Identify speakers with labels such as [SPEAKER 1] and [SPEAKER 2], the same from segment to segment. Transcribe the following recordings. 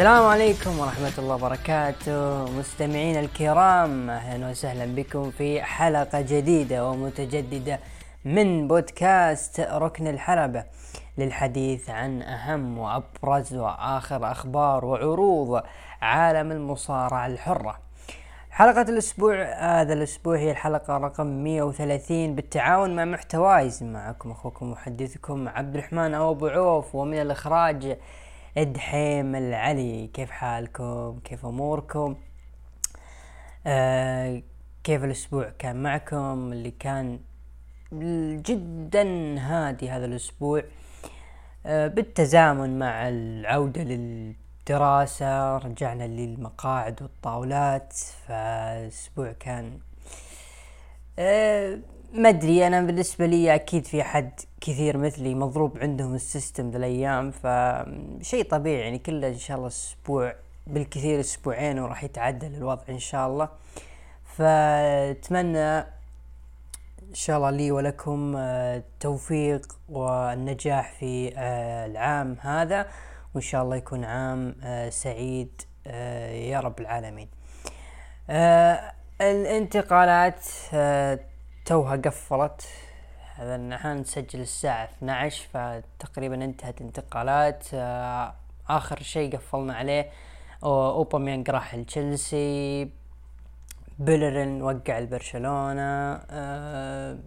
[SPEAKER 1] السلام عليكم ورحمة الله وبركاته. مستمعينا الكرام أهلا وسهلا بكم في حلقة جديدة ومتجددة من بودكاست ركن الحلبة للحديث عن أهم وأبرز وآخر أخبار وعروض عالم المصارعة الحرة. حلقة الأسبوع هذا الأسبوع هي الحلقة رقم 130 بالتعاون مع محتوايز معكم أخوكم محدثكم عبد الرحمن أبو عوف ومن الإخراج ادحيم العلي كيف حالكم؟ كيف أموركم؟ آه كيف الأسبوع كان معكم؟ اللي كان جدا هادي هذا الأسبوع. آه بالتزامن مع العودة للدراسة رجعنا للمقاعد والطاولات فالأسبوع كان آه ما أدري أنا بالنسبة لي أكيد في حد كثير مثلي مضروب عندهم ال system ذا الأيام فشيء طبيعي يعني كله إن شاء الله أسبوع بالكثير أسبوعين وراح يتعدل الوضع إن شاء الله. فأتمنى إن شاء الله لي ولكم التوفيق والنجاح في آه، العام هذا وإن شاء الله يكون عام آه، سعيد آه، يا رب العالمين. الانتقالات توها قفلت. هذا نحن نسجل الساعة 12 فتقريبا انتهت الانتقالات آه، آخر شيء قفلنا عليه اوباميانج راح لتشيلسي بيلرين وقع البرشلونة آه،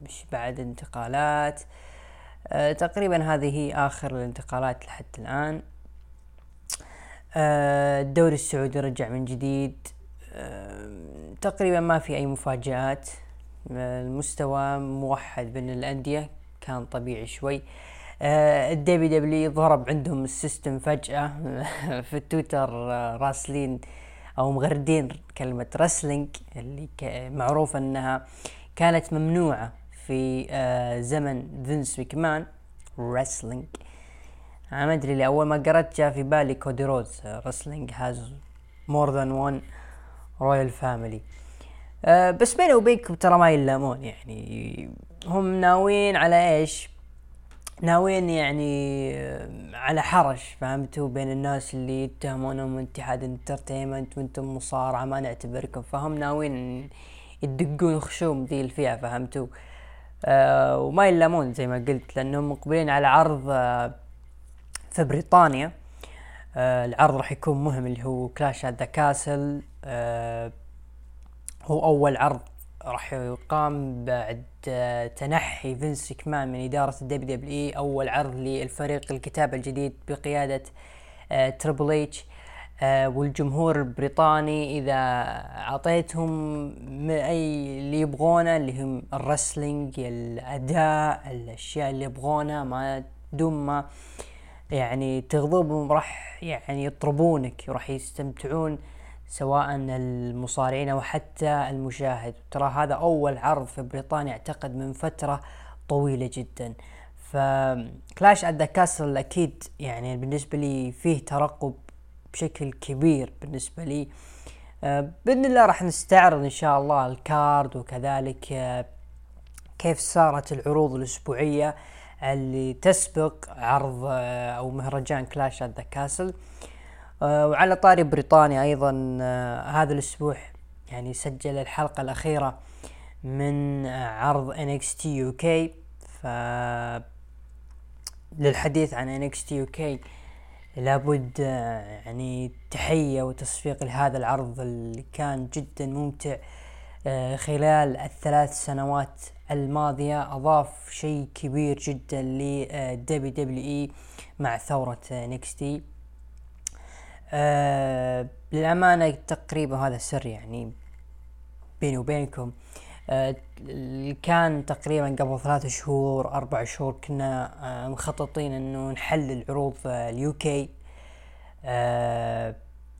[SPEAKER 1] مش بعد انتقالات. آه، تقريبا هذه هي آخر الانتقالات لحد الآن. الدوري السعودي رجع من جديد. تقريبا ما في أي مفاجآت. المستوى موحد بين الأندية كان طبيعي شوي. آه، ال WWE ضرب عندهم ال system فجأة. في التويتر آه، راسلين أو مغردين كلمة wrestling اللي معروف أنها كانت ممنوعة في آه، زمن فينس مكمان wrestling أنا ما أدري لأول ما قرأت جاء في بالي كودي رودز wrestling has more than one royal family أه بس بيني وبينكم ترى ما يلامون يعني. هم ناويين على إيش؟ ناويين يعني آه، على حرش فهمتوا بين الناس اللي يتهمونهم اتحاد entertainment وأنتم مصارعة ما نعتبركم. فهم ناويين يدقون خشوم ذي الفئة فهمتوا أه وما يلامون زي ما قلت لأنهم مقبلين على عرض أه في بريطانيا. أه العرض راح يكون مهم اللي هو Clash at the Castle أه هو أول عرض راح يقام بعد تنحي فينس مكمان من إدارة ال WWE. أول عرض للفريق الكتابة الجديد بقيادة Triple H والجمهور البريطاني إذا أعطيتهم أي اللي يبغونه اللي هم ال wrestling الأداء الأشياء اللي يبغونها ما دون ما يعني تغضبهم راح يعني يطربونك وراح يستمتعون سواء المصارعين أو حتى المشاهد. ترى هذا أول عرض في بريطانيا أعتقد من فترة طويلة جدا. ف Clash at the Castle أكيد يعني بالنسبة لي فيه ترقب بشكل كبير بالنسبة لي. آه، بإذن الله راح نستعرض إن شاء الله ال card وكذلك آه، كيف صارت العروض الأسبوعية اللي تسبق عرض آه، أو مهرجان Clash at the Castle وعلى طاري بريطانيا أيضا آه، هذا الأسبوع يعني سجل الحلقة الأخيرة من عرض NXT UK ف للحديث عن NXT UK لابد آه، يعني تحية وتصفيق لهذا العرض اللي كان جدا ممتع خلال الثلاث سنوات الماضية. أضاف شيء كبير جدا ل WWE مع ثورة NXT آه للأمانة تقريبا هذا سر يعني بيني وبينكم. آه كان تقريبا قبل ثلاثة شهور أربع شهور كنا آه مخططين إنه نحلل عروض آه ال UK آه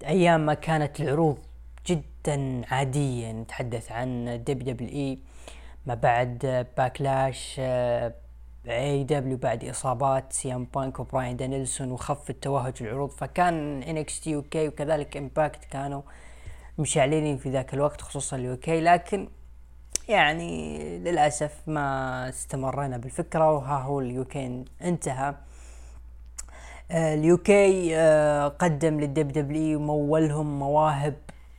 [SPEAKER 1] أيام ما كانت العروض جدا عادية نتحدث عن WWE ما بعد Backlash آه AEW بعد إصابات CM Punk وبراين دانيلسون وخف التوهج العروض فكان NXT UK وكذلك Impact كانوا مشعلين في ذاك الوقت خصوصا ال UK لكن يعني للأسف ما استمرينا بالفكرة وها هو ال UK انتهى. ال UK آه قدم لل WWE مولهم مواهب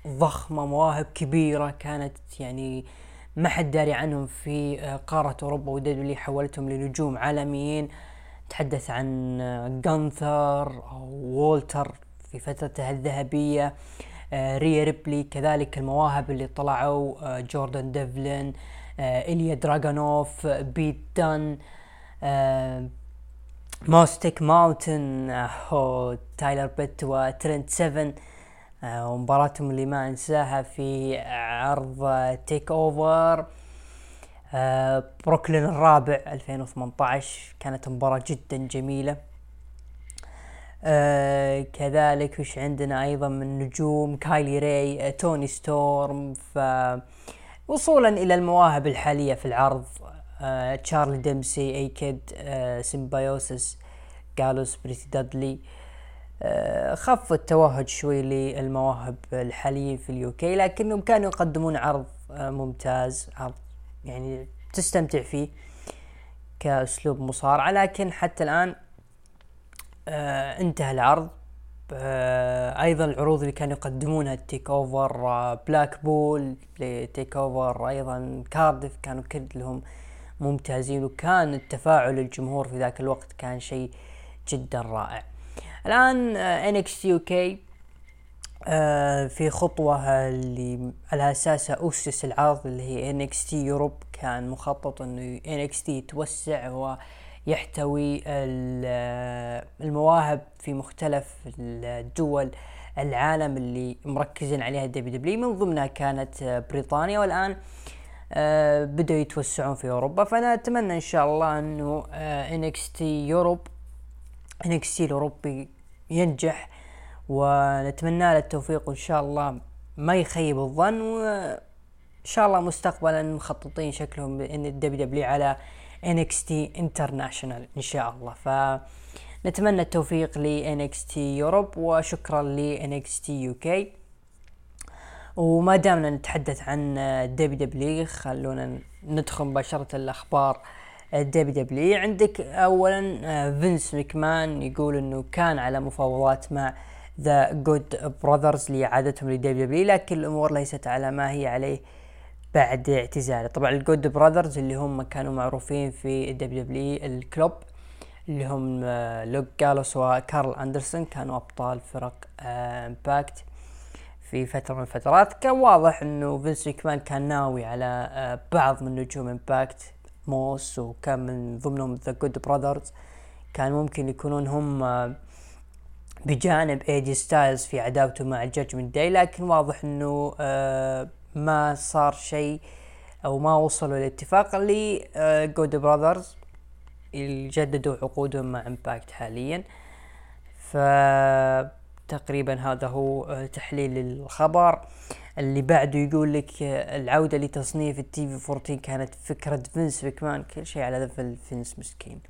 [SPEAKER 1] ضخمة مواهب كبيرة كانت يعني ما حد داري عنهم في آه قارة أوروبا و WWE حولتهم لنجوم عالميين. تحدث عن جانثر أو وولتر في فترته الذهبية آه ريا ريبلي كذلك المواهب اللي طلعوا آه جوردن ديفلين آه إليا دراغونوف بيت دن آه Moustache Mountain آه تايلر بيت وترنت سيفن. آه ومباراتهم اللي ما انساها في عرض TakeOver آه بروكلين الرابع 2018 كانت مباراة جدا جميلة. آه كذلك وش عندنا أيضا من نجوم؟ كايلي راي آه توني ستورم. ف وصولا إلى المواهب الحالية في العرض آه تشارلي ديمسي A-Kid آه Symbiosis Gallus Pretty Deadly. آه خف التوهج شوي للمواهب الحاليين في ال UK لكنهم كانوا يقدمون عرض آه ممتاز عرض يعني تستمتع فيه كأسلوب مصارعة لكن حتى الآن آه انتهى العرض. آه أيضا العروض اللي كانوا يقدمونها ال TakeOver آه Blackpool TakeOver أيضا Cardiff كانوا كلهم ممتازين وكان التفاعل الجمهور في ذاك الوقت كان شيء جدا رائع. الآن NXT UK في خطوة اللي على اساسها أسس العرض اللي هي NXT Europe كان مخطط إنه NXT يتوسع ويحتوي المواهب في مختلف الدول العالم اللي مركزين عليها ال WWE من ضمنها كانت بريطانيا. والآن آه بدأوا يتوسعون في أوروبا. فأنا أتمنى إن شاء الله إنه NXT Europe NXT الاوروبي ينجح ونتمنى له التوفيق وإن شاء الله ما يخيب الظن وإن شاء الله مستقبلا مخططين شكلهم ان ال WWE على NXT International إن شاء الله. فنتمنى التوفيق ل NXT Europe وشكرا ل NXT UK وما دامنا نتحدث عن WWE خلونا ندخل مباشرة الأخبار WWE عندك اولا فينس ميكمان يقول إنه كان على مفاوضات مع The Good Brothers لاعادتهم ل WWE لكن الأمور ليست على ما هي عليه بعد اعتزاله. طبعا ال Good Brothers اللي هم كانوا معروفين في الدبليو دبليو الكلوب اللي هم لوك جالوس وكارل أندرسون كانوا أبطال فرق Impact في فترة من الفترات. كان واضح إنه فينس ميكمان كان ناوي على بعض من نجوم Impact موس وكان من ضمنهم The Good Brothers كان ممكن يكونون هم بجانب ايه جي ستايلز في عداوته مع ال Judgment Day لكن واضح إنه ما صار شيء أو ما وصلوا لاتفاق اللي Good Brothers جددوا عقودهم مع Impact حاليا. ف تقريبا هذا هو تحليل الخبر. اللي بعده يقول لك العودة لتصنيف ال TV 14 كانت فكرة فينس ميكمان. كل شيء على ذفل فينس مسكين.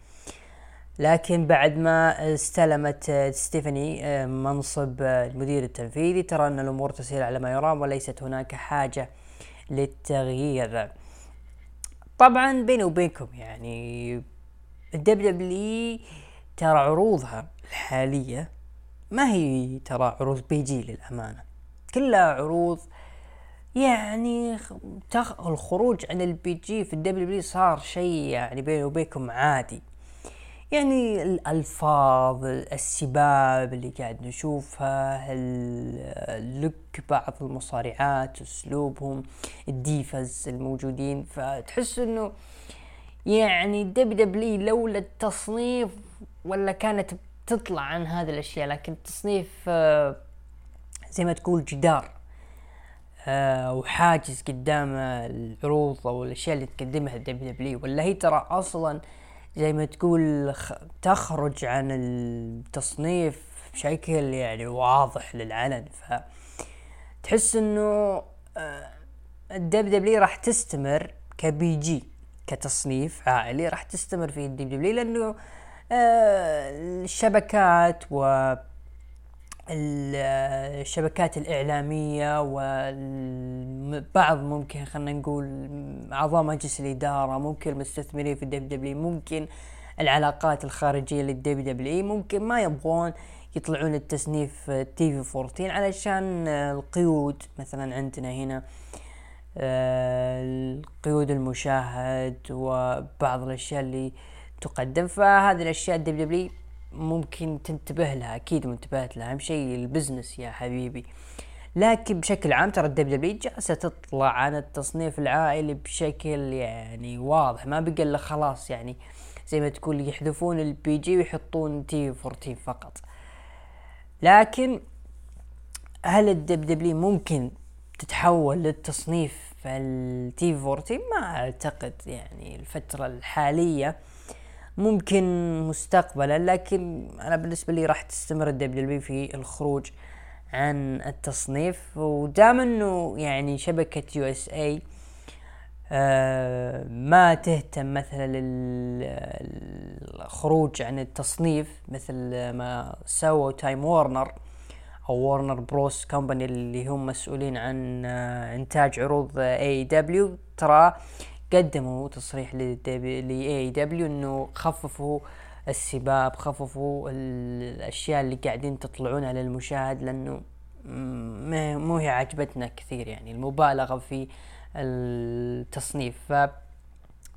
[SPEAKER 1] لكن بعد ما استلمت ستيفاني منصب المدير التنفيذي ترى أن الأمور تسير على ما يرام وليست هناك حاجة للتغيير. طبعا بيني وبينكم يعني ال WWE ترى عروضها الحالية ما هي ترى عروض PG للأمانة كلها عروض يعني. الخروج عن ال PG في ال WWE صار شيء يعني بيني وبينكم عادي يعني الألفاظ السباب اللي قاعد نشوفها ال look بعض المصارعات أسلوبهم ال Divas الموجودين فتحس إنه يعني WWE لولا التصنيف ولا كانت تطلع عن هذه الأشياء لكن التصنيف زي ما تقول جدار آه وحاجز قدام العروض أو الأشياء اللي تقدمها ال WWE ولا هي ترى أصلا زي ما تقول تخرج عن التصنيف بشكل يعني واضح للعلن. ف تحس إنه ال WWE راح تستمر ك PG كتصنيف عائلي راح تستمر في ال WWE. لأنه الشبكات و الشبكات الإعلامية وبعض ممكن خلينا نقول أعضاء مجلس الإدارة ممكن المستثمرين في ال WWE ممكن العلاقات الخارجية لل WWE ممكن ما يبغون يطلعون التصنيف TV 14 علشان القيود مثلا عندنا هنا. القيود المشاهد وبعض الأشياء اللي تقدم فهذه الأشياء ال WWE ممكن تنتبه لها أكيد منتبهت لها أهم شيء ال business يا حبيبي. لكن بشكل عام ترى ال WWE جالسة تطلع عن التصنيف العائلي بشكل يعني واضح ما بقى إلا خلاص يعني زي ما تقول يحذفون ال PG ويحطون TV 14 فقط. لكن هل ال WWE ممكن تتحول للتصنيف ال TV 14 ما أعتقد يعني الفترة الحالية. ممكن مستقبلا لكن أنا بالنسبة لي راح تستمر ال WWE في الخروج عن التصنيف. ودام إنه يعني شبكة USA ما تهتم مثلا للخروج عن التصنيف مثل ما سووا Time Warner أو Warner Bros company اللي هم مسؤولين عن آه، إنتاج عروض AEW ترى قدموا تصريح ل AEW إنه خففوا السباب خففوا الأشياء اللي قاعدين تطلعونها للمشاهد لأنه مو هي عجبتنا كثير يعني المبالغة في التصنيف. ف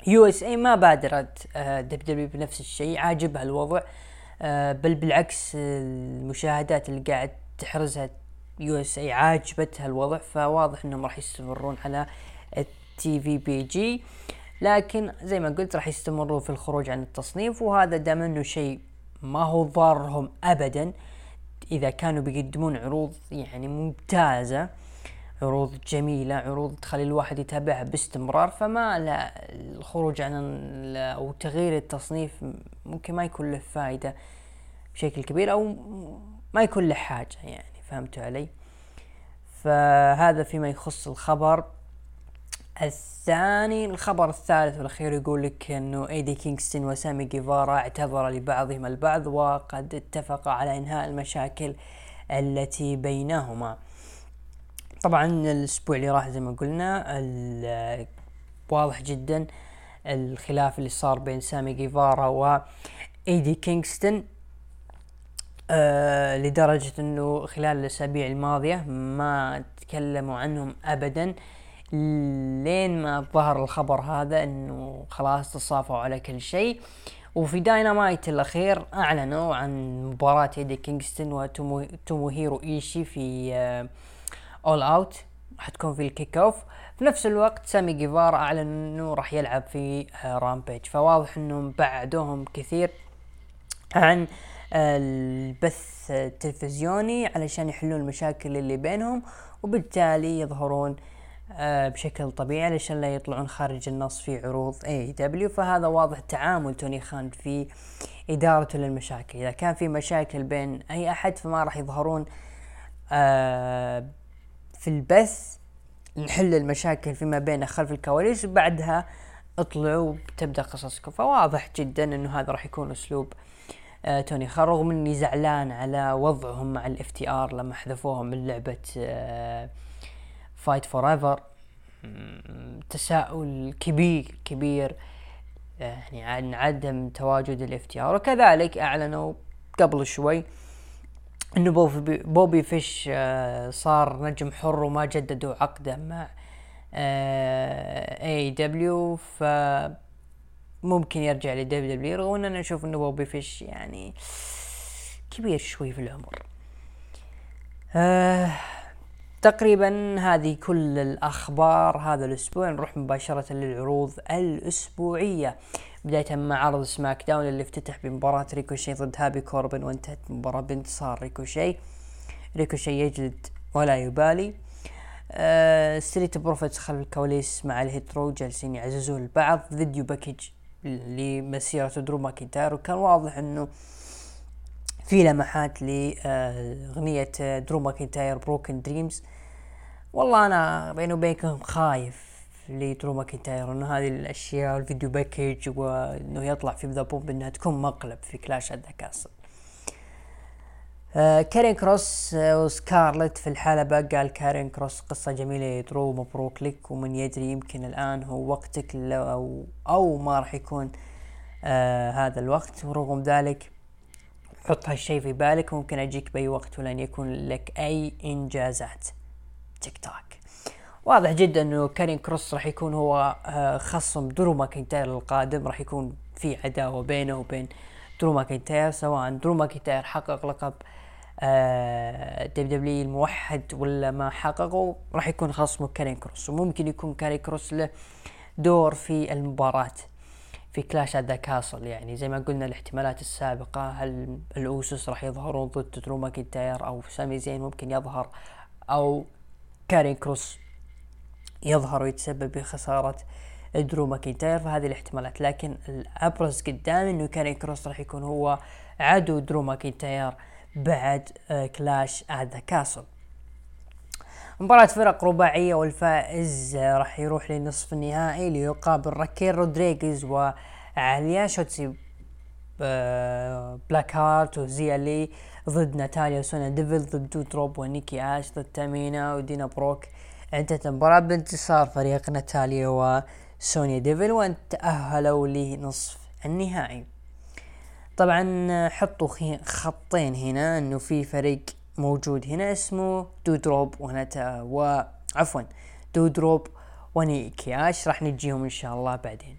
[SPEAKER 1] USA ما بادرت WWE بنفس الشيء عاجبها الوضع آه، بل بالعكس المشاهدات اللي قاعد تحرزها USA عاجبتها الوضع فواضح إنهم راح يستمرون على ال TV PG لكن زي ما قلت راح يستمروا في الخروج عن التصنيف وهذا دام إنه شيء ما هو ضارهم ابدا إذا كانوا بيقدمون عروض يعني ممتازة عروض جميلة عروض تخلي الواحد يتابعها باستمرار فما لا الخروج عن أو تغيير التصنيف ممكن ما يكون له فائدة بشكل كبير أو ما يكون له حاجة يعني فهمتوا علي؟ فهذا فيما يخص الخبر. الثاني الخبر الثالث والأخير يقول لك إنه ايدي كينغستون وسامي جيفارا اعتذر لبعضهما البعض وقد اتفقا على إنهاء المشاكل التي بينهما. طبعا الأسبوع اللي راح زي ما قلنا واضح جدا الخلاف اللي صار بين سامي جيفارا وايدي كينغستون آه لدرجة إنه خلال الأسابيع الماضية ما تكلموا عنهم ابدا. لين ما ظهر الخبر هذا إنه خلاص تصافوا على كل شيء. وفي داينامايت الأخير أعلنوا عن مباراة ايدي كينغستون وتوموهيرو ايشي في آه All Out راح تكون في ال kick off في نفس الوقت سامي جيفار اعلن إنه راح يلعب في Rampage فواضح إنهم بعدوهم كثير عن البث التلفزيوني علشان يحلون المشاكل اللي بينهم وبالتالي يظهرون آه، بشكل طبيعي علشان لا يطلعون خارج النص في عروض AEW فهذا واضح تعامل توني خان في ادارته للمشاكل. إذا كان في مشاكل بين أي أحد فما راح يظهرون آه في البث نحل المشاكل فيما بين خلف الكواليس. وبعدها اطلعوا تبدا قصصكم. فواضح جدا إنه هذا راح يكون أسلوب آه توني خان رغم إني زعلان على وضعهم مع ال FTR لما حذفوهم من لعبة آه Fight Forever تساؤل كبير كبير. يعني عن عدم تواجد ال FTR وكذلك أعلنوا قبل شوي إنه بوبي, بوبي فيش آه، صار نجم حر وما جددوا عقده مع AEW ف ممكن يرجع ل WWE رغم أن أنا أشوف إنه بوبي فيش يعني كبير شوي في العمر. آه تقريبا هذه كل الأخبار هذا الأسبوع. نروح مباشرة للعروض الأسبوعية. بداية مع عرض SmackDown اللي افتتح بمباراة ريكوشي ضد هابي كوربن وانتهت مباراة بانتصار ريكوشي. ريكوشي يجلد ولا يبالي. آه Street Profits خلف الكواليس مع ال Hit Row. جالسين يعززون البعض. video package لمسيرة درو ماكنتاير وكان واضح إنه في لمحات لأغنية درو ماكنتاير Broken Dreams والله أنا بيني وبينكم خايف لدرو ماكنتاير انه هذه الأشياء ال video package وإنه يطلع في The Bump إنها تكون مقلب في Clash the Castle آه كارين كروس آه وسكارلت في الحلبة قال كارين كروس قصة جميلة يا درو مبروك لك ومن يدري يمكن الآن هو وقتك أو, أو ما راح يكون آه هذا الوقت. ورغم ذلك حط هالشي في بالك ممكن أجيك بأي وقت ولن يكون لك أي إنجازات. tick tock. واضح جدا إنه كارين كروس راح يكون هو آه خصم درو ماكنتاير القادم. راح يكون في عداوة بينه وبين درو ماكنتاير سواء درو ماكنتاير حقق لقب آه WWE الموحد ولا ما حققه راح يكون خصمه كارين كروس. وممكن يكون كارين كروس له دور في المباراة. في Clash the Castle يعني. زي ما قلنا الاحتمالات السابقة هل ال Usos راح يظهرون ضد درو ماكنتاير أو سامي زين ممكن يظهر أو كارين كروس يظهر ويتسبب بخسارة درو ماكنتاير فهذه الاحتمالات. لكن الأبرز قدامي إنه كارين كروس راح يكون هو عدو درو ماكنتاير بعد Clash the Castle مباراة فرق رباعية والفائز راح يروح لنصف النهائي ليقابل راكيل رودريغيز وعليا شوتسي بلاك هارت وزيا لي ضد ناتاليا وسونا ديفل ضد دودروب ونيكي آش ضد تامينا ودينا بروك. انتهت المباراة بانتصار فريق ناتاليا وسونيا ديفيل وان تأهلوا لنصف النهائي. طبعا حطوا خطين هنا إنه في فريق موجود هنا اسمه دودروب ونتا وعفوا دودروب ونيكي آش راح نجيهم إن شاء الله بعدين.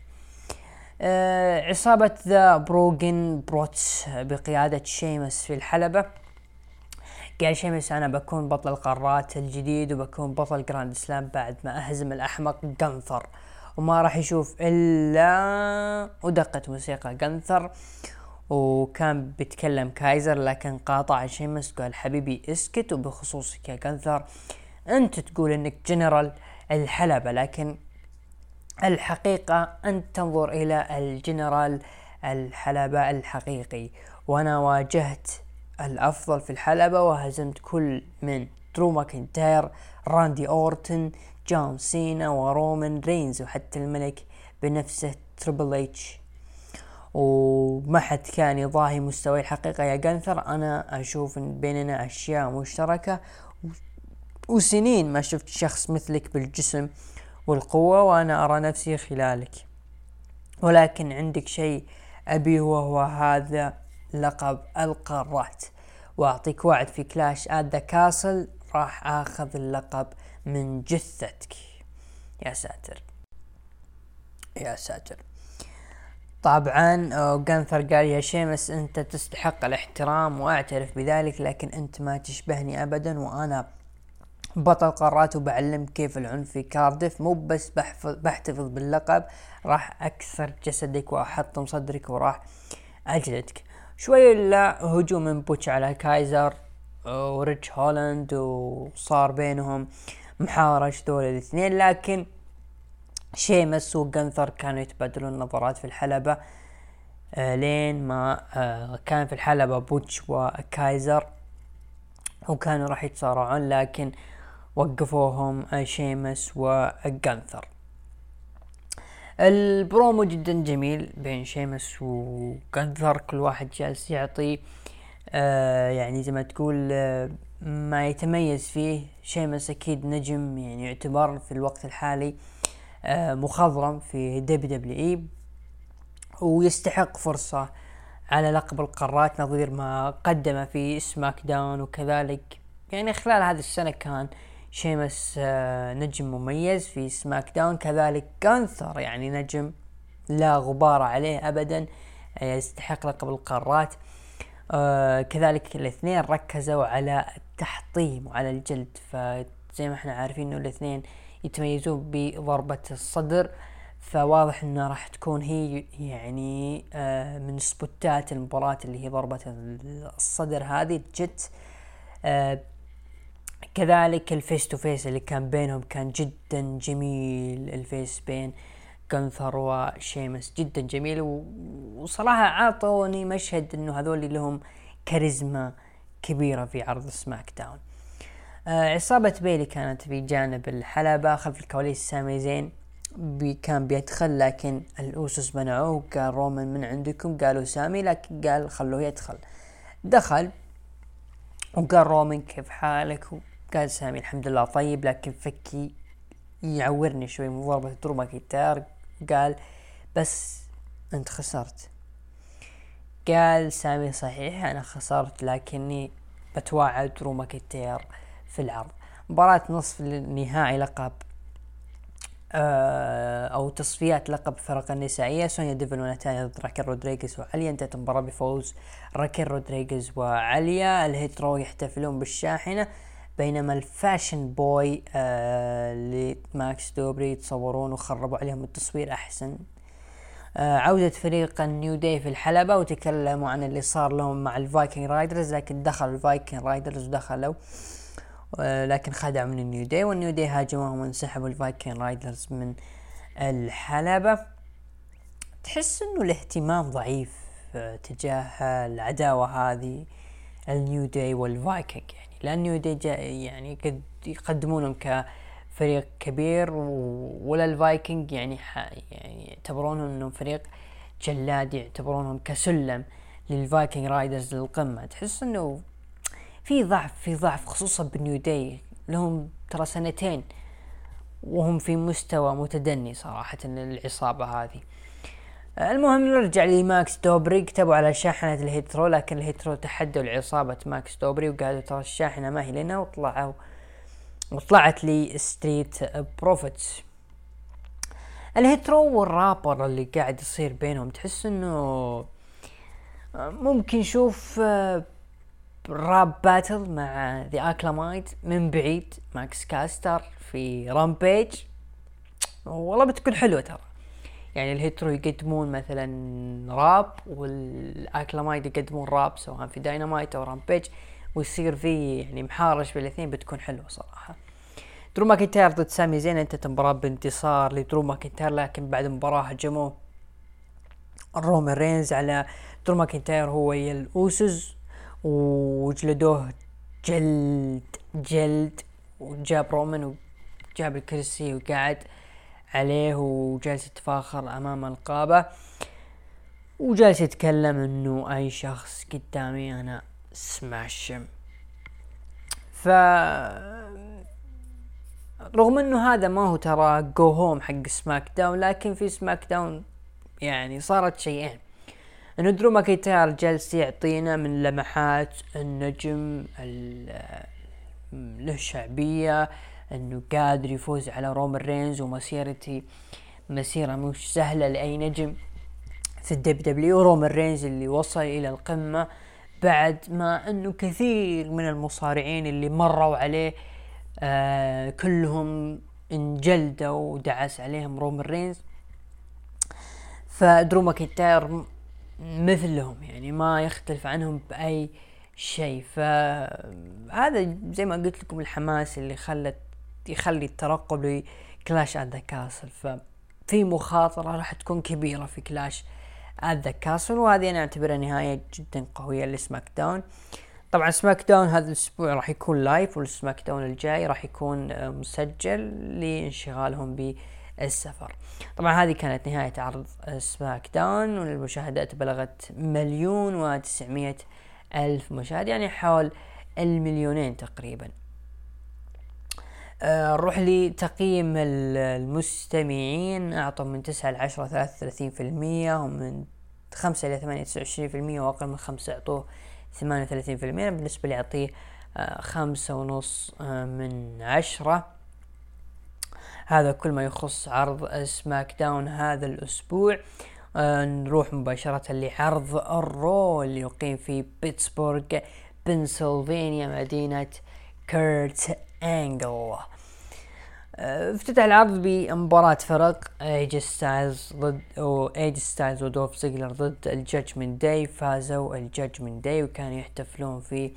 [SPEAKER 1] آه عصابة ذا براولينج بروتس بقيادة شيمس في الحلبة. قال شيمس أنا بكون بطل القارات الجديد وبكون بطل grand slam بعد ما أهزم الأحمق جانثر. وما راح يشوف إلا ودقت موسيقى جانثر. وكان بيتكلم كايزر لكن قاطع شيمس قال حبيبي اسكت وبخصوصك يا جانثر انت تقول انك جنرال الحلبة لكن الحقيقة انت تنظر إلى الجنرال الحلبة الحقيقي. وأنا واجهت الأفضل في الحلبة وهزمت كل من درو ماكنتاير راندي أورتن جون سينا ورومان رينز وحتى الملك بنفسه تريبل إتش. وما حد كان يضاهي مستوى الحقيقة. يا جانثر أنا أشوف إن بيننا أشياء مشتركة وسنين ما شفت شخص مثلك بالجسم والقوة وأنا أرى نفسي خلالك. ولكن عندك شيء أبي وهو هذا لقب القارات. وأعطيك وعد في Clash at the Castle راح آخذ اللقب من جثتك. يا ساتر. يا ساتر. طبعا جانثر قال يا شيمس أنت تستحق الاحترام وأعترف بذلك لكن أنت ما تشبهني ابدا وأنا بطل قارات وبعلمك كيف العنف في كاردف مو بس بحفظ بحتفظ باللقب راح أكسر جسدك وأحطم صدرك وراح أجلدك. شوي إلا هجوم من بوتش على كايزر وريدج هولاند وصار بينهم محاورة دول الاثنين لكن شيمس وجانثر كانوا يتبادلون نظرات في الحلبة آه لين ما آه كان في الحلبة بوتش وكايزر وكانوا راح يتصارعون لكن وقفوهم آه شيمس وجنثر البرومو جدا جميل بين شيمس وجانثر كل واحد جالس يعطي آه يعني زي ما تقول آه ما يتميز فيه. شيمس أكيد نجم يعني يعتبر في الوقت الحالي آه مخضرم في WWE ويستحق فرصة على لقب القارات نظير ما قدم في سماك داون وكذلك. يعني خلال هذه السنة كان شيمس آه، نجم مميز في سماك داون. كذلك جانثر يعني نجم لا غبار عليه ابدا آه، يستحق لقب القارات. كذلك الاثنين ركزوا على التحطيم وعلى الجلد. فزي ما إحنا عارفين إنه الاثنين يتميزون بضربة الصدر فواضح إنه راح تكون هي يعني آه، من spotات المباراة اللي هي ضربة الصدر هذه. جت آه، كذلك ال face to face اللي كان بينهم كان جدا جميل. ال face بين جانثر وشيمس جدا جميل وصراحة عطوني مشهد إنه هذول لهم كاريزما كبيرة في عرض سماك داون. عصابة بيلي كانت في جانب الحلبة خلف الكواليس سامي زين. بي كان بيدخل لكن الأوسوس منعوه قال رومان من عندكم؟ قالوا سامي لكن قال خلوه يدخل. دخل وقال رومان كيف حالك؟ وقال سامي الحمد لله طيب لكن فكي يعورني شوي من ضربة درو ماكنتاير قال بس أنت خسرت. قال سامي صحيح أنا خسرت لكني بتوعد درو ماكنتاير في العرض مباراة نصف النهائي لقب آه، أو تصفيات لقب الفرق النسائية. سونيا ديفيل وناتاليا ضد راكيل رودريغيز وعليا. انتهت المباراة بفوز راكيل رودريغيز وعليا. الهيت رو يحتفلون بالشاحنة بينما ال fashion boy آه لماكس دوبري يتصورون وخربوا عليهم التصوير أحسن. آه عودة فريق النيو داي في الحلبة وتكلموا عن اللي صار لهم مع الفايكنج رايدرز لكن دخل الفايكنج رايدرز ودخلوا. آه لكن خدعوا من النيو داي والنيو داي هاجموهم وانسحبوا الفايكنج رايدرز من الحلبة. تحس إنه الاهتمام ضعيف آه تجاه العداوة هذه النيو داي والفايكنج يعني لأن نيو داي يعني قد يقدمونهم ك فريق كبير ولا الفايكنج يعني يعني يعتبرونهم إنهم فريق جلاد يعتبرونهم كسلم للفايكنج رايدرز للقمة. تحس إنه في ضعف في ضعف خصوصا بالنيو داي لهم ترى سنتين وهم في مستوى متدني صراحة العصابة هذه. المهم نرجع لماكس دوبري. كتبوا على شاحنة الهيت رو لكن الهيت رو تحدوا لعصابة ماكس دوبري. وقالوا ترى الشاحنة ما هي لنا وطلعوا وطلعت لي ستريت بروفيتس الهيترو والرابر اللي قاعد يصير بينهم تحس إنه ممكن نشوف rap battle مع ذا اكليمد من بعيد ماكس كاستر في Rampage والله بتكون حلوة ترى. يعني ال Hit Row يقدمون مثلا راب وال Acclaimed يقدمون راب سواء في داينامايت أو Rampage ويصير في يعني محارش بالاثنين بتكون حلوة صراحة. درو ماكنتاير ضد سامي زين انتهت المباراة بانتصار لدرو ماكنتاير لكن بعد المباراة هجموا رومان رينز على درو ماكنتاير هو ال Usos. وجلدوه جلد جلد وجاب رومان وجاب الكرسي وقعد عليه وجالس يتفاخر أمام القاعة. وجالس يتكلم إنه أي شخص قدامي أنا smash them ف رغم إنه هذا ما هو ترى go home حق SmackDown لكن في SmackDown يعني صارت شيئين. انه درو ماكنتاير جالس يعطينا من لمحات النجم له شعبية إنه قادر يفوز على رومان رينز ومسيرتي مسيرة مش سهلة لأي نجم في ال WW رومان رينز اللي وصل إلى القمة بعد ما إنه كثير من المصارعين اللي مروا عليه آه كلهم انجلدوا ودعس عليهم رومان رينز. فدرو ماكنتاير مثلهم يعني ما يختلف عنهم بأي شيء. فهذا زي ما قلت لكم الحماس اللي خلت يخلي الترقب ل Clash at the Castle ففي مخاطرة راح تكون كبيرة في Clash at the Castle وهذه أنا أعتبرها نهاية جدا قوية ل SmackDown طبعا SmackDown هذا الأسبوع راح يكون live وال SmackDown الجاي راح يكون آه، مسجل لانشغالهم بالسفر طبعا هذه كانت نهاية عرض سماك داون والمشاهدات بلغت مليون وتسعمية ألف مشاهد يعني حول المليونين تقريبا. آه، نروح لتقييم المستمعين. أعطوا من تسعة لعشرة ثلاثة وثلاثين في المية ومن خمسة إلى ثمانية تسعة وعشرين في المية وأقل من خمسة أعطوه ثمانية وثلاثين في المية. بالنسبة لي أعطيه آه، خمسة ونص آه، من عشرة. هذا كل ما يخص عرض SmackDown هذا الأسبوع. نروح مباشرة لعرض ال Raw اللي يقيم في بيتسبورغ بنسلفانيا مدينة كيرت إنجل. آه، افتتح العرض بمباراة فرق اي جي ستايلز ضد اي جي ستايلز ودولف زيجلر ضد ال Judgment Day فازوا ال Judgment Day وكانوا يحتفلون في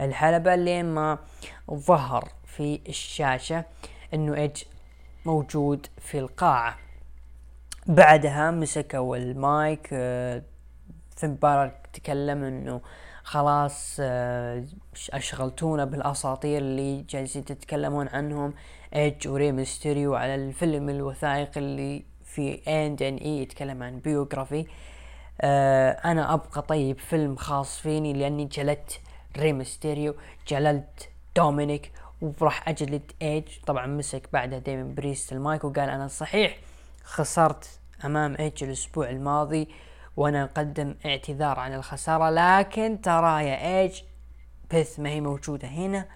[SPEAKER 1] الحلبة لين ما ظهر في الشاشة إنه ايج موجود في القاعة. بعدها مسكوا المايك آه، في مباراة تكلم إنه خلاص آه، أشغلتونا بالأساطير اللي جالسين تتكلمون عنهم ايج وري ميستيريو على الفيلم الوثائقي اللي في اند ان اي يتكلم عن Biography آه أنا أبغى طيب فيلم خاص فيني لأني جلدت ري ميستيريو جلدت دومينيك وراح أجلد إيج. طبعا مسك بعدها ديمين بريست المايك وقال أنا صحيح خسرت أمام إيج الأسبوع الماضي وأنا أقدم اعتذار عن الخسارة لكن ترى يا إيج بث ما هي موجودة هنا.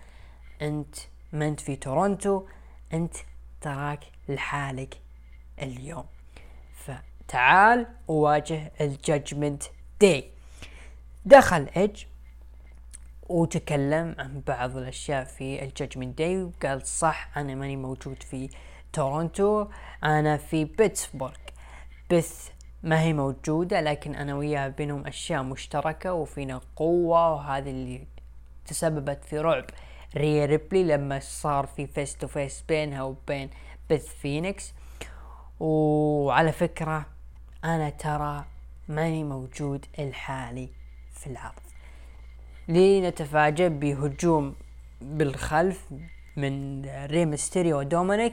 [SPEAKER 1] أنت ما أنت في تورونتو أنت تراك لحالك اليوم. فتعال وواجه ال Judgment Day. دخل إيج وتكلم عن بعض الأشياء في ال Judgment Day وقال صح أنا ماني موجود في تورونتو أنا في بيتسبورغ. بث ما هي موجودة لكن أنا وياها بينهم أشياء مشتركة وفينا قوة وهذا اللي تسببت في رعب. ريا ريبلي لما صار في face to face بينها وبين بث فينيكس. وعلى فكرة أنا ترى ماني موجود الحالي في العرض لنتفاجأ بهجوم بالخلف من ري ميستيريو ودومينيك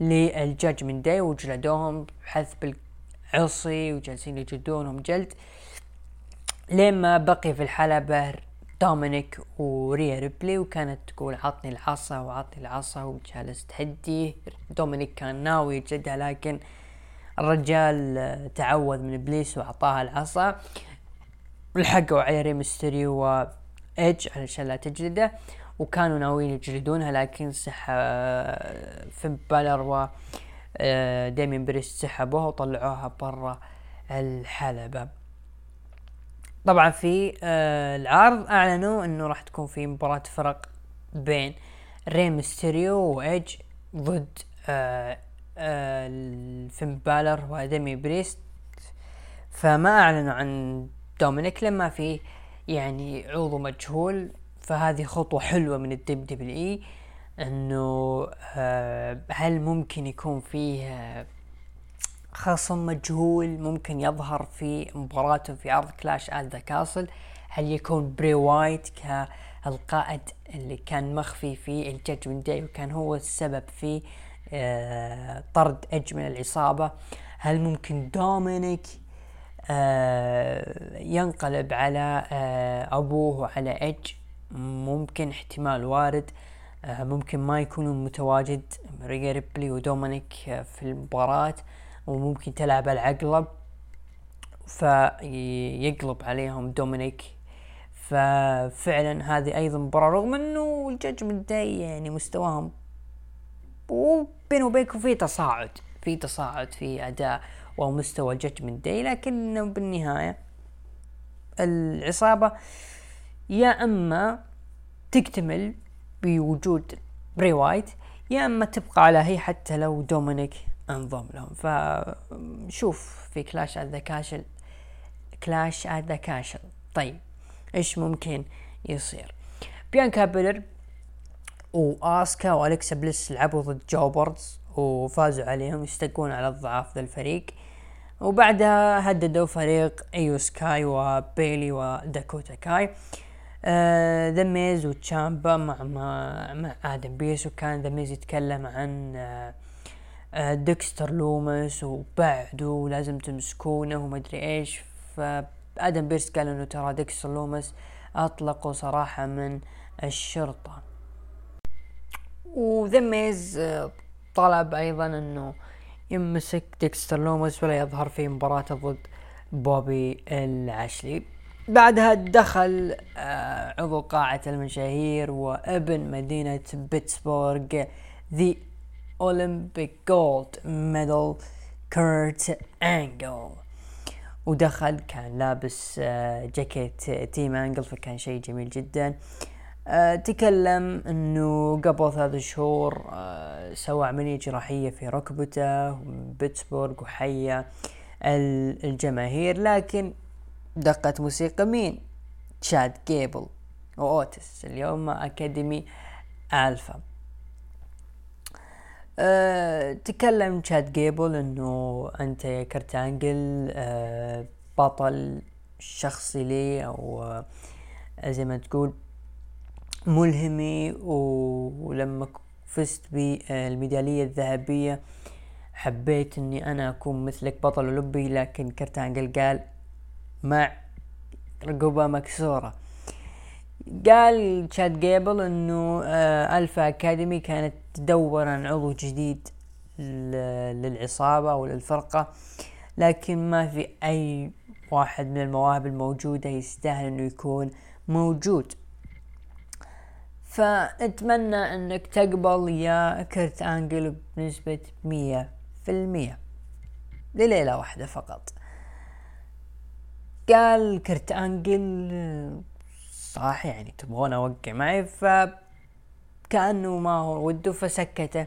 [SPEAKER 1] لل Judgment Day وجلدوهم حث بالعصي وجالسين يجلدونهم جلد. لين ما بقي في الحلبة دومينيك وريا ريبلي وكانت تقول عطني العصا وعطني العصا وجالس تهديه. دومينيك كان ناوي يجلدها لكن الرجال تعوذ من إبليس وأعطاها العصا. لحقوا على ري ميستيريو وايدج علشان لا تجلده وكانوا ناويين يجلدونها لكن سح فين بالر و آه، ديمين بريست سحبوها وطلعوها برا الحلبة. طبعا في آه، العرض أعلنوا إنه راح تكون في مباراة فرق بين ري ميستيريو وايدج ضد آه، فين بالر وديمين بريست فما أعلنوا عن دومينيك لما في يعني عضو مجهول فهذه خطوة حلوة من ال WWE إنه آه، هل ممكن يكون فيه آه، خصم مجهول؟ ممكن يظهر في مباراته في عرض Clash at the Castle هل يكون بري وايت كالقائد اللي كان مخفي في ال Judgment Day وكان هو السبب في آه، طرد ايدج من العصابة هل ممكن دومينيك ينقلب على أبوه وعلى ايدج ممكن احتمال وارد. آه، ممكن ما يكون متواجد ريا ريبلي ودومينيك آه، في المباراة. وممكن تلعب العقلب فيقلب عليهم دومينيك. ففعلا هذه أيضا مباراة رغم إنه ال Judgment Day يعني مستواهم وبين وبينكم في تصاعد في تصاعد في أداء. ومستوى ال Judgment Day لكنه بالنهاية العصابة يا أما تكتمل بوجود براي وايت يا أما تبقى على هي حتى لو دومينيك انضم لهم. فشوف في Clash at the Castle Clash at the Castle. طيب إيش ممكن يصير؟ بيانكا بيلر وآسكا والكسا بليس لعبوا ضد jobbers وفازوا عليهم يستقون على الضعاف ذا الفريق. وبعدها هددوا فريق إيو سكاي وبيلي وداكوتا كاي. آه The Miz وتشامبا مع مع, مع آدم بيرس وكان The Miz يتكلم عن آه آه ديكستر لومس وبعده ولازم تمسكونه وما أدري إيش. فادم بيرس قال إنه ترى ديكستر لومس أطلقوا سراحه من الشرطة. و The Miz آه طلب أيضا إنه يمسك ديكستر لومس ولا يظهر في مباراته ضد بوبي لاشلي. بعدها دخل آه، عضو قاعة المشاهير وابن مدينة بيتسبورغ The Olympic gold medal كيرت انجل ودخل كان لابس آه، جاكيت Team Angle فكان شيء جميل جدا. آه، تكلم إنه قبل ثلاث شهور سوى عملية جراحية في ركبته بيتسبورغ وحيا الجماهير لكن دقت موسيقى مين؟ تشاد جيبل وأوتس اليوم أكاديمي ألفا. أه تكلم تشاد جيبل إنه أنت يا كرتانجل أه بطل شخصي لي أو زي ما تقول ملهمي ولما فزت بالميدالية الذهبية حبيت إني أنا أكون مثلك بطل أولمبي لكن كرتانجل قال مع رقبة مكسورة قال تشاد جيبل إنه آه ألفا أكاديمي كانت تدور عن عضو جديد للعصابة أو للفرقة لكن ما في أي واحد من المواهب الموجودة يستاهل إنه يكون موجود. فنتمنى أنك تقبل يا كرت آنجل بنسبة مية في المية. لليلة واحدة فقط. قال كرت آنجل صح يعني تبغون أوقع معي؟ ف كأنه ما هو وده فسكته.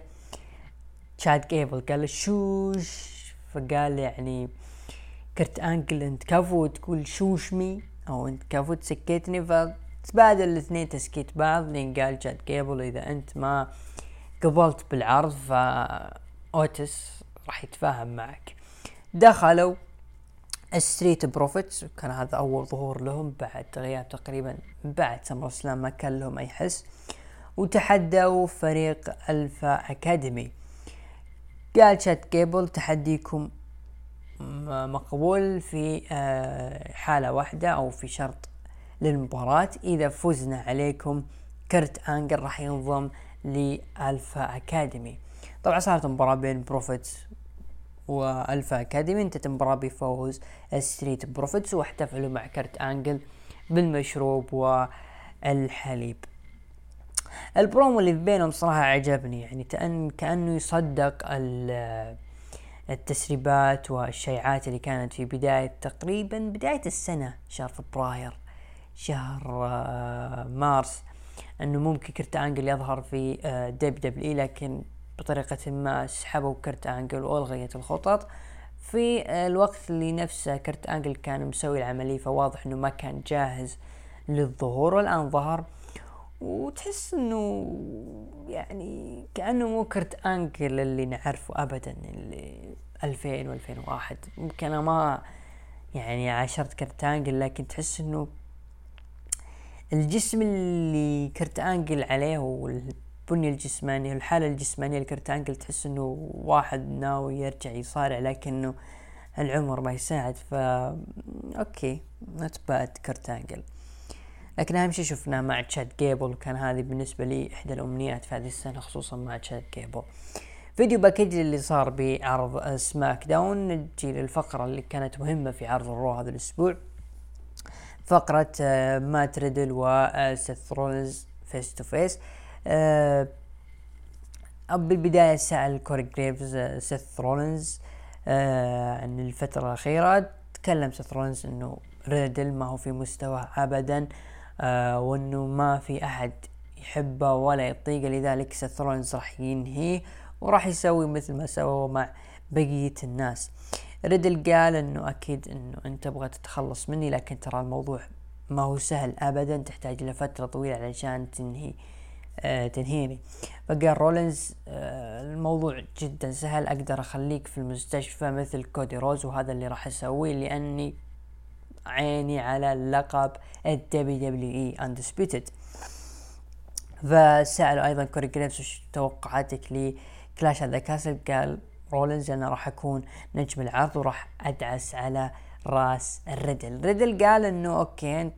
[SPEAKER 1] تشاد جيبل قال shoosh فقال يعني كرت آنجل أنت كفو تقول shoosh me أو أنت كفو تسكتني فتبادل الاثنين تسكيت بعض لين قال تشاد جيبل إذا أنت ما قبلت بالعرض فأوتيس راح يتفاهم معك. دخلوا Street Profits كان هذا أول ظهور لهم بعد غياب تقريبا بعد SummerSlam ما كان لهم أي حس. وتحدوا فريق Alpha Academy. قال تشاد جيبل تحديكم مقبول في آه، حالة واحدة أو في شرط للمباراة. إذا فزنا عليكم كرت آنجل راح ينضم ل Alpha Academy. طبعا صارت مباراة بين Profits و Alpha Academy. انتهت المباراة بفوز Street Profits واحتفلوا مع كرت آنجل بالمشروب والحليب. البرومو اللي بينهم صراحة عجبني يعني كأن كأنه يصدق التسريبات والإشاعات اللي كانت في بداية تقريبا بداية السنة شهر فبراير. شهر آه، مارس أنه ممكن كرت آنجل يظهر في WWE لكن بطريقة ما سحبوا كرت آنجل والغيت الخطط. في الوقت اللي نفسه كرت آنجل كان مسوي العملية فواضح إنه ما كان جاهز للظهور والآن ظهر. وتحس إنه يعني كأنه مو كرت آنجل اللي نعرفه ابدا اللي 2000 و2001 ممكن أنا ما يعني عاشرت كرت آنجل لكن تحس إنه الجسم اللي كرت انجل عليه والبنية الجسمانية والحالة الجسمانية لكرت انجل تحس إنه واحد ناوي يرجع يصارع لكنه العمر ما يساعد ف okay not bad كرت انجل لكن أهم شيء شفناه مع تشاد جيبل وكان هذه بالنسبة لي إحدى الأمنيات في هذه السنة خصوصا مع تشاد جيبل video package اللي صار بعرض SmackDown نجي للفقرة اللي كانت مهمة في عرض ال Raw هذا الأسبوع. فقرة آه، مات ريدل وسيث رولنز face to face بالبداية سأل كوري جريفز سيث رولنز عن الفترة الأخيرة تكلم سيث رولنز إنه ريدل ما هو في مستوى ابدا آه وإنه ما في أحد يحبه ولا يطيقه لذلك سيث رولنز راح ينهيه وراح يسوي مثل ما سوى مع بقية الناس. ريدل قال إنه أكيد إنه أنت تبغى تتخلص مني لكن ترى الموضوع ما هو سهل ابدا تحتاج لفترة طويلة علشان تنهي آه تنهيني. فقال رولينز آه الموضوع جدا سهل. أقدر أخليك في المستشفى مثل كودي رودز وهذا اللي راح أسويه لأني عيني على لقب WWE Undisputed فسألوا أيضا كوري جريفز وش توقعاتك ل Clash at the Castle؟ قال رولينز أنا راح أكون نجم العرض وراح أدعس على راس الريدل. ريدل قال إنه okay أنت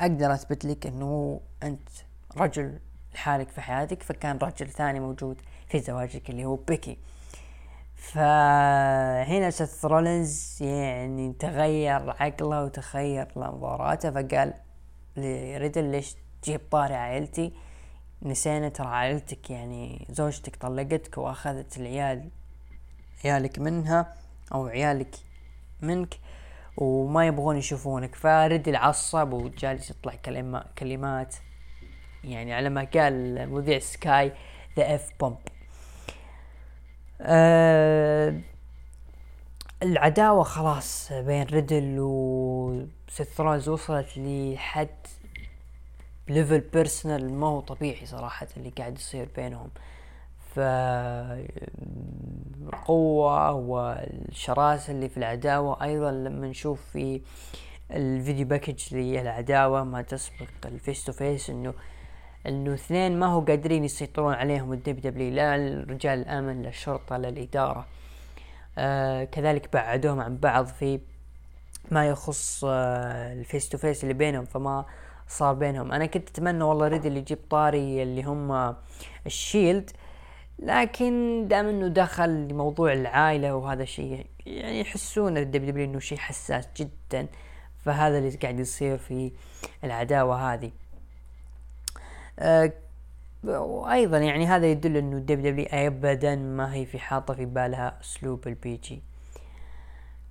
[SPEAKER 1] أقدر أثبت لك إنه أنت رجل لحالك في حياتك فكان رجل ثاني موجود في زواجك اللي هو بيكي. فهنا سيث رولينز يعني تغير عقله وتغير نبراته فقال لريدل ليش تجيب طاري عائلتي؟ نسينا ترى عائلتك يعني زوجتك طلقتك وأخذت العيال عيالك منها أو عيالك منك وما يبغون يشوفونك. فريدل عصب وجالس يطلع كلمات كلمات. يعني على ما قال مذيع سكاي the F bomb آه العداوة خلاص بين ريدل وسيث رولز وصلت لحد level personal ما هو طبيعي صراحة اللي قاعد يصير بينهم. فالقوة والشراسة اللي في العداوة. أيضا لما نشوف في ال video package للعداوة ما تسبق ال face to face إنه إنه اثنين ما هو قادرين يسيطرون عليهم ال WWE لا رجال الأمن لا الشرطة لا الإدارة. آه كذلك بعدوهم عن بعض في ما يخص آه ال face to face اللي بينهم فما صار بينهم. أنا كنت أتمنى والله ريدل اللي يجيب طاري اللي هم ال Shield لكن دام إنه دخل لموضوع العائلة وهذا شيء يعني يحسون ال WWE إنه شيء حساس جدا. فهذا اللي قاعد يصير في العداوة هذه. أه وأيضا يعني هذا يدل إنه ال WWE ابدا ما هي في حاطة في بالها أسلوب ال PG.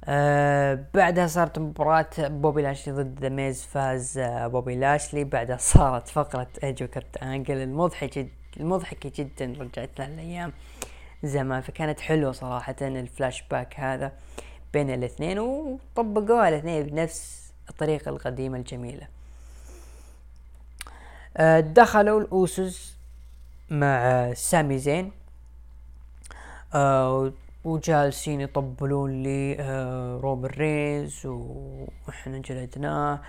[SPEAKER 1] أه بعدها صارت مباراة بوبي لاشلي ضد ذا فاز آه، بوبي لاشلي. بعدها صارت فقرة إيدج وكرت أنجل المضحكة المضحكة جدا رجعت لها الأيام زمان فكانت حلوة صراحة الفلاش باك هذا بين الاثنين وطبقوها الاثنين بنفس الطريقة القديمة الجميلة. أه دخلوا الأوسوز مع سامي زين أه وجالسين يطبلون لي آه رومن رينز وإحنا جلدناه.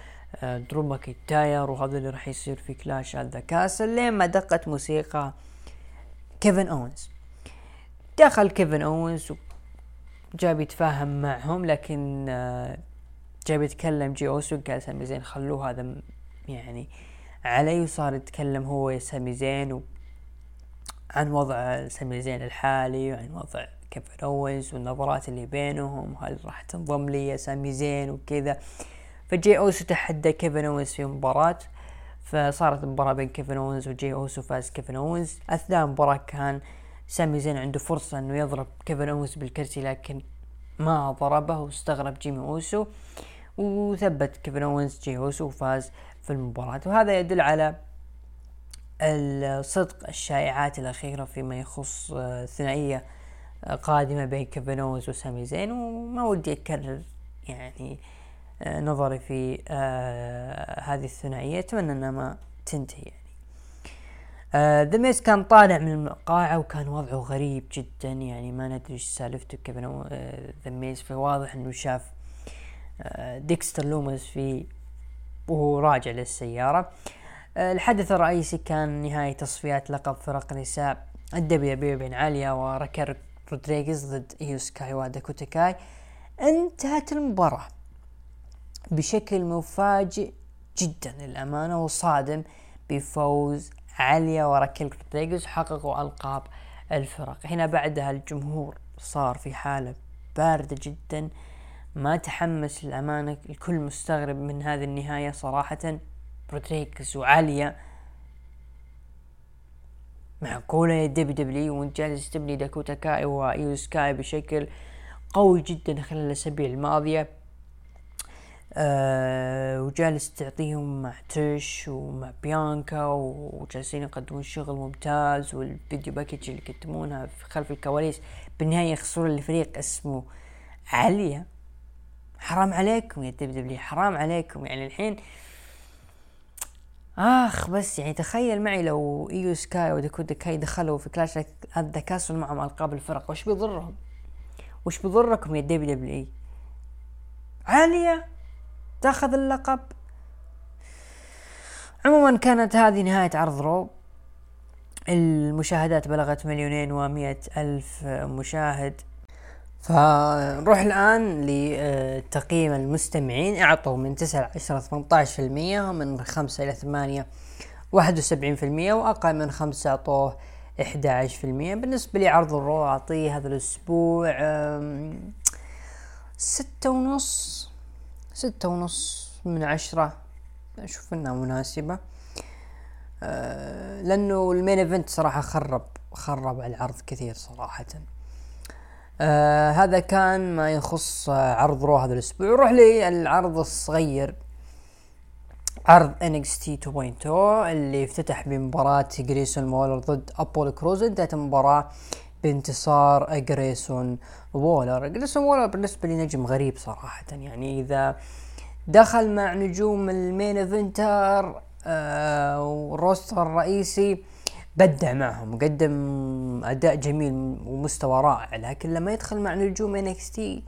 [SPEAKER 1] آه درو ماكينتاير وهذا اللي راح يصير في Clash the Castle. لين ما دقت موسيقى كيفن اونز دخل كيفن اونز جاب يتفاهم معهم لكن آه جاب يتكلم جي أوسو قال سامي زين خلوه هذا يعني علي وصار يتكلم هو سامي زين عن وضع سامي زين الحالي وعن وضع كيفن أوينز والنظرات اللي بينهم هل راح تنضم لي يا سامي زين وكذا. فجي أوسو تحدى كيفن أوينز في مباراة. فصارت مباراة بين كيفن أوينز وجي أوسو فاز كيفن أوينز. أثناء المباراة كان سامي زين عنده فرصة إنه يضرب كيفن أوينز بالكرسي لكن ما ضربه واستغرب جيمي أوسو وثبت كيفن أوينز جي أوسو وفاز في المباراة. وهذا يدل على الصدق الشائعات الأخيرة فيما يخص ثنائية قادمة بين كيفن اونز وسامي زين. وما ودي أكرر يعني نظري في آه هذه الثنائية. أتمنى إنها ما تنتهي يعني. ذا آه ميز كان طالع من القاعة وكان وضعه غريب جدا يعني. ما ندري إيش سالفته كيفن ذا آه ميز فواضح إنه شاف ديكستر لومس في وهو راجع للسيارة. الحدث الرئيسي كان نهاية تصفيات لقب فرق نساء ال WWE بين عالية وراكيل رودريغيز ضد ايو سكاي وداكوتا كاي. انتهت المباراة. بشكل مفاجئ جدا للأمانة وصادم بفوز عليا وراكيل رودريغيز حققوا ألقاب الفرق. هنا بعدها الجمهور صار في حالة باردة جدا ما تحمس للأمانة الكل مستغرب من هذه النهاية صراحة. رودريغيز وعالية معقولة يا WWE وانت جالس تبني داكوتا كاي وايو سكاي بشكل قوي جدا خلال الأسابيع الماضية. أه وجالس تعطيهم مع تريش ومع بيانكا وجالسين يقدمون شغل ممتاز وال video package اللي يقدمونها خلف الكواليس. بالنهاية يخسرون الفريق اسمه عليا. حرام عليكم يا WWE حرام عليكم. يعني الحين آه آخ بس يعني تخيل معي لو إيو سكاي وداكوتا كاي دخلوا في Clash the Castle ومعهم ألقاب الفرق. وش بيضرهم؟ وش بيضركم يا WWE؟ عالية تاخذ اللقب. عموما كانت هذه نهاية عرض Raw. المشاهدات بلغت مليونين ومئة ألف مشاهد. فنروح الآن لتقييم المستمعين. أعطوا من تسعة عشرة ثمانية في المية من خمسة إلى ثمانية واحد وسبعين في المية وأقل من خمسة أعطوه إحدى عشر في المية بالنسبة لي عرض الرو أعطيه هذا الأسبوع ستة ونص. ستة ونص من عشرة. أشوف إنها مناسبة. أه، لأنه ال main event صراحة خرب خرب العرض كثير صراحة. آه هذا كان ما يخص آه عرض Raw هذا الأسبوع. نروح للعرض الصغير عرض NXT 2.0 اللي افتتح بمباراة جريسون وولر ضد أبولو كروز. انتهت المباراة بانتصار جريسون وولر. جريسون وولر بالنسبة لي نجم غريب صراحة. يعني إذا دخل مع نجوم ال main eventer آه وال roster الرئيسي بدع معهم وقدم أداء جميل ومستوى رائع. لكن لما يدخل مع نجوم NXT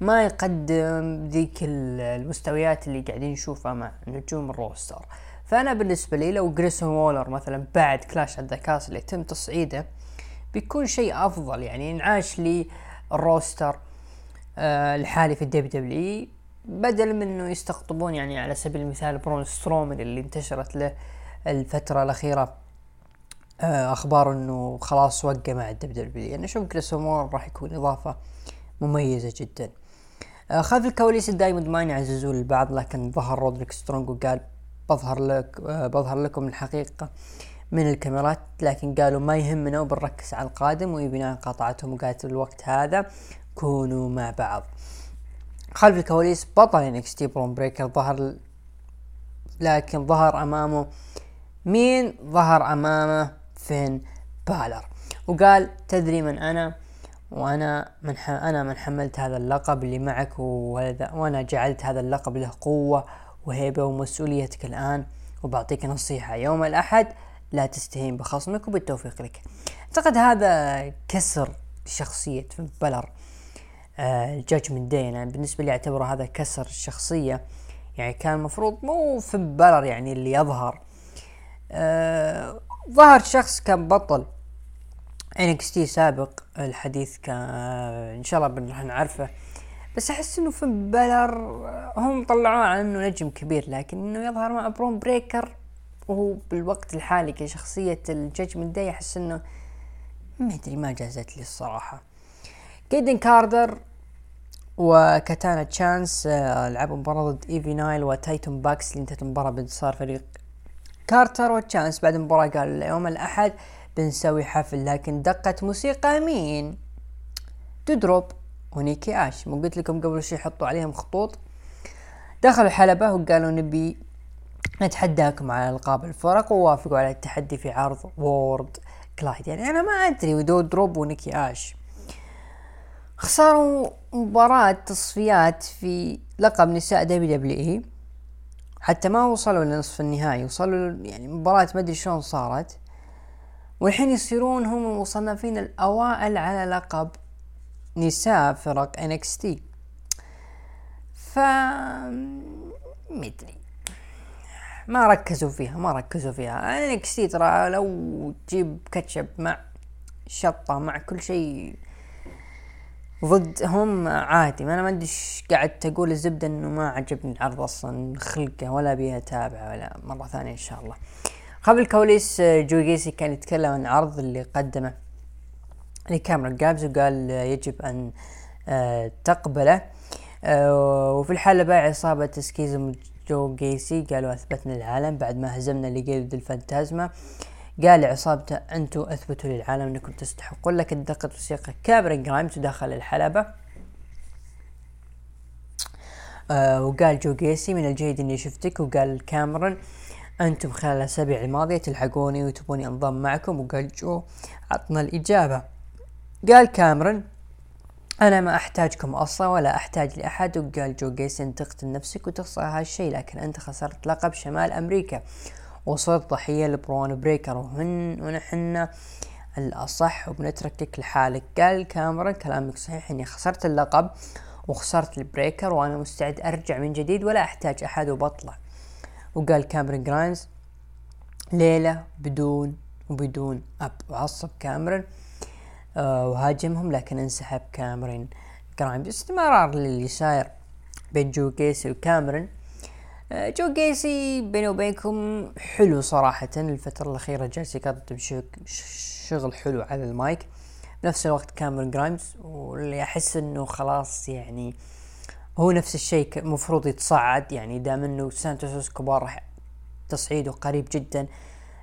[SPEAKER 1] ما يقدم ذيك المستويات اللي قاعدين نشوفها مع نجوم ال roster. فأنا بالنسبة لي لو جريسون وولر مثلا بعد Clash the Castle يتم تصعيده بيكون شيء أفضل يعني انعاش لي ال roster آه الحالي في ال WWE بدل من إنه يستقطبون يعني على سبيل المثال برون سترومن اللي انتشرت له الفترة الأخيرة آه، أخبار إنه خلاص وقع مع ال WWE أنا أشوف كريس راح يكون إضافة مميزة جدا. آه، خلف الكواليس ال Diamond Mine يعززون البعض لكن ظهر رودريك سترونج وقال بظهر لك آه، بظهر لكم الحقيقة. من الكاميرات لكن قالوا ما يهمنا وبنركز على القادم وبناء قاطعتهم وقالت الوقت هذا كونوا مع بعض. خلف الكواليس بطل NXT برون بريكر ظهر لكن ظهر أمامه مين؟ ظهر أمامه فين بالر. وقال تدري من أنا؟ وأنا من. أنا من حملت هذا اللقب اللي معك وأنا جعلت هذا اللقب له قوة وهيبة ومسؤوليتك الآن وبعطيك نصيحة. يوم الأحد لا تستهين بخصمك وبالتوفيق لك. أعتقد هذا كسر شخصية بلر. ال Judgment Day أنا بالنسبة لي أعتبره هذا كسر الشخصية يعني كان المفروض مو فين بلر يعني اللي يظهر. آه ظهر شخص كان بطل. NXT سابق الحديث كان إن شاء الله راح نعرفه. بس أحس إنه فين بلر هم طلعوه على إنه نجم كبير لكن إنه يظهر مع برون بريكر. وهو بالوقت الحالي كشخصية ال Judgment Day احس إنه ما ادري ما جازت لي الصراحة. كيدن كارتر وكاتانا تشانس آه، لعبوا مباراة ضد إيفي نايل وتاتوم باكسلي اللي انتهت المباراة بانتصار فريق كارتر وتشانس. بعد المباراة قالوا يوم الأحد بنسوي حفل لكن دقت موسيقى مين؟ دودروب ونيكي آش. مو قلت لكم قبل شي يحطوا عليهم خطوط. دخلوا الحلبة وقالوا نبي نتحداكم على ألقاب الفرق ووافقوا على التحدي في عرض Worlds Collide. يعني أنا ما أدري دودروب ونيكي آش. خسروا مباراة تصفيات في لقب نساء WWE. حتى ما وصلوا لنصف النهائي وصلوا يعني مباراة ما أدري شلون صارت. والحين يصيرون هم المصنفين الأوائل على لقب نساء فرق NXT ف مدري ما ركزوا فيها ما ركزوا فيها. NXT ترى لو تجيب كاتشب مع شطة مع كل شيء ضدهم عادي. ما أنا ما أدري قاعد تقول الزبدة إنه ما عجبني العرض أصلا خلقه ولا ابي اتابعه ولا مرة ثانية إن شاء الله. خلف الكواليس جو جيسي كان يتكلم عن العرض اللي قدمه لكاميرون جرايمز وقال يجب أن آه، تقبله. آه، وفي الحالة مع عصابة Schism جو جيسي قالوا أثبتنا للعالم بعد ما هزمنا ليقادو ديل فانتازما. قال لعصابته أنتم أثبتوا للعالم أنكم تستحقون لكن دقت موسيقى كاميرون جرايمز ودخل الحلبة. آه وقال جو جيسي من الجيد إني شفتك وقال كاميرون أنتم خلال الأسابيع الماضية تلحقوني وتبوني أنضم معكم وقال جو عطنا الإجابة. قال كاميرون أنا ما أحتاجكم أصلا ولا أحتاج لأحد وقال جو جيسي انت تقتل نفسك وتخسر هالشيء لكن أنت خسرت لقب شمال أمريكا. وصرت ضحية لبرون بريكر وهن ونحن الأصح وبنتركك لحالك. قال كاميرون كلامك صحيح إني خسرت اللقب وخسرت البريكر وأنا مستعد أرجع من جديد ولا أحتاج أحد وبطلع. وقال كاميرون جرايمز ليلة بدون وبدون أب وعصب كاميرون وهاجمهم لكن انسحب كاميرون. جرايمز استمرار للي صاير بين جو جيسي وكاميرون. آه، جو جيسي بيني وبينكم حلو صراحة. الفترة الأخيرة جالس يقدم شغل حلو على المايك. بنفس الوقت كاميرون جرايمز واللي أحس إنه خلاص يعني هو نفس الشيء مفروض يتصعد. يعني دام إنه سانتوس إسكوبار راح تصعيده قريب جدا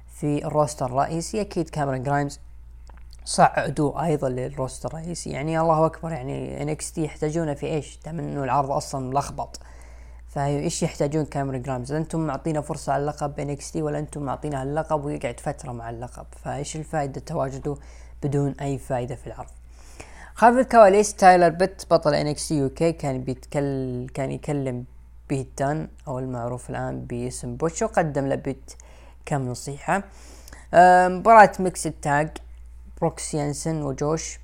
[SPEAKER 1] في ال roster الرئيسي أكيد كاميرون جرايمز صعدوا أيضا لل roster الرئيسي. يعني الله أكبر يعني NXT يحتاجونه في إيش؟ دام إنه العرض أصلا ملخبط. فايش يحتاجون؟ كاميرون جرايمز. أنتم معطينا فرصة على اللقب بال NXT ولا أنتم معطينا اللقب ويقعد فترة مع اللقب. فإيش الفائدة تواجده بدون أي فائدة في العرض؟ خلف الكواليس تايلر بيت بطل NXT UK كان بيتكلم كان يكلم بيت دان أو المعروف الآن باسم بوتش وقدم له بيت كم نصيحة. مباراة mixed tag. بروكس يانسن وجوش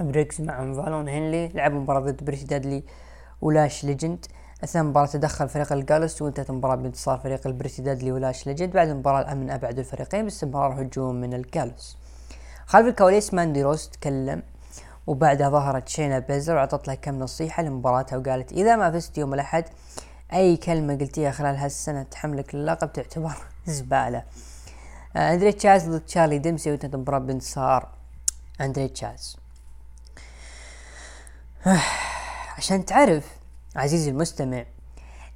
[SPEAKER 1] بريكس مع فالون هنلي لعبوا مباراة ضد Pretty Deadly ولاش ليجند. أثناء المباراة تدخل فريق ال Gallus وانتهت المباراة بانتصار فريق ال Pretty Deadly ولاش ليجند. بعد المباراة الأمن أبعد الفريقين باستمرار هجوم من ال Gallus خلف الكواليس ماندي روز تكلم وبعدها ظهرت شينا بيزلر وعطت له كم نصيحة لمباراتها وقالت إذا ما فزت يوم الأحد أي كلمة قلتيها خلال هالسنة تحملك اللقب تعتبر زبالة. أندري تشاز ضد تشارلي ديمسي وانتهت المباراة بانتصار أندري تشاز عشان تعرف عزيزي المستمع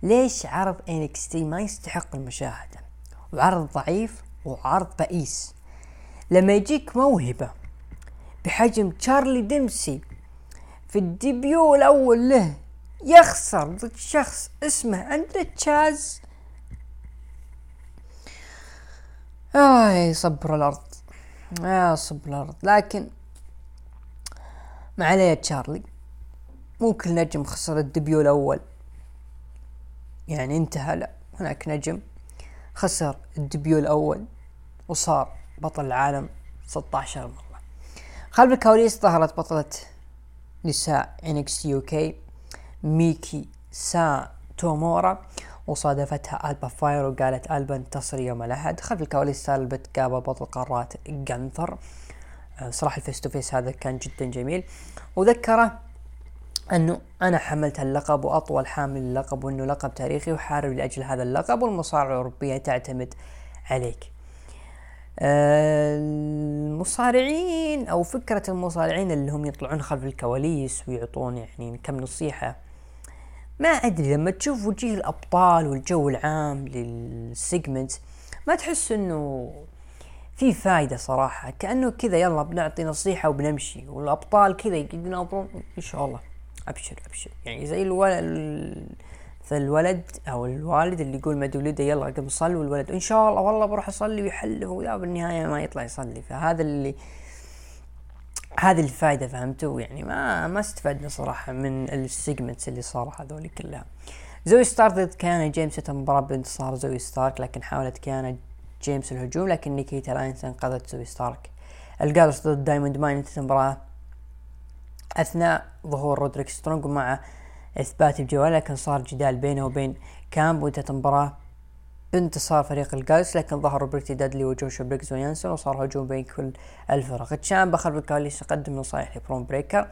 [SPEAKER 1] ليش عرض NXT ما يستحق المشاهدة؟ وعرض ضعيف وعرض بئيس. لما يجيك موهبة بحجم تشارلي ديمسي في ال debut الأول له يخسر ضد شخص اسمه أندري تشيس آه صبر الأرض. يا صبر الأرض. لكن ما عليه تشارلي مو كل نجم خسر ال debut الأول. يعني انتهى لا هناك نجم خسر ال debut الأول وصار بطل العالم 16 مرة. خلف الكواليس ظهرت بطلة نساء يو كي ميكو ساتومورا. وصادفتها ألبا فاير وقالت ألبا انتصر يوم الأحد. خلف الكواليس سالبت قابل بطل قارات جانثر آه، صراحة ال face to face هذا كان جدا جميل. وذكره أنه أنا حملت اللقب وأطول حامل اللقب وأنه لقب تاريخي وحارب لأجل هذا اللقب والمصارعة الأوروبية تعتمد عليك. آه، المصارعين أو فكرة المصارعين اللي هم يطلعون خلف الكواليس ويعطون يعني كم نصيحة ما أدري لما تشوف وجيه الأبطال والجو العام للسيجمنت ما تحس إنه في فايدة صراحة كأنه كذا يلا بنعطي نصيحة وبنمشي والأبطال كذا يناظرون إن شاء الله. أبشر أبشر. يعني زي الولد فالولد أو الوالد اللي يقول ما ولده يلا قم صل والولد إن شاء الله والله بروح أصلي ويحلف ولا بالنهاية ما يطلع يصلي. فهذا اللي هذه الفائدة فهمتوا؟ يعني ما ما استفدنا صراحة من ال segments اللي صار هذول كلها. زوي ستارك ضد كيانا جيمس. المباراة بانتصار زوي ستارك لكن حاولت كيانا جيمس الهجوم لكن نيكيتا لاينز انقذت زوي ستارك. الجالس ضد دايموند ماين. المباراة أثناء ظهور رودريك سترونج ومع إثبات الجوال لكن صار جدال بينه وبين كامب وانتهت المباراة بانتصار فريق الجالس لكن ظهروا بريتي ديدلي وجوش بريجز وجينسن وصار هجوم بين كل الفرق. تشامبا خلف الكواليس يقدم نصائح لبروم بريكر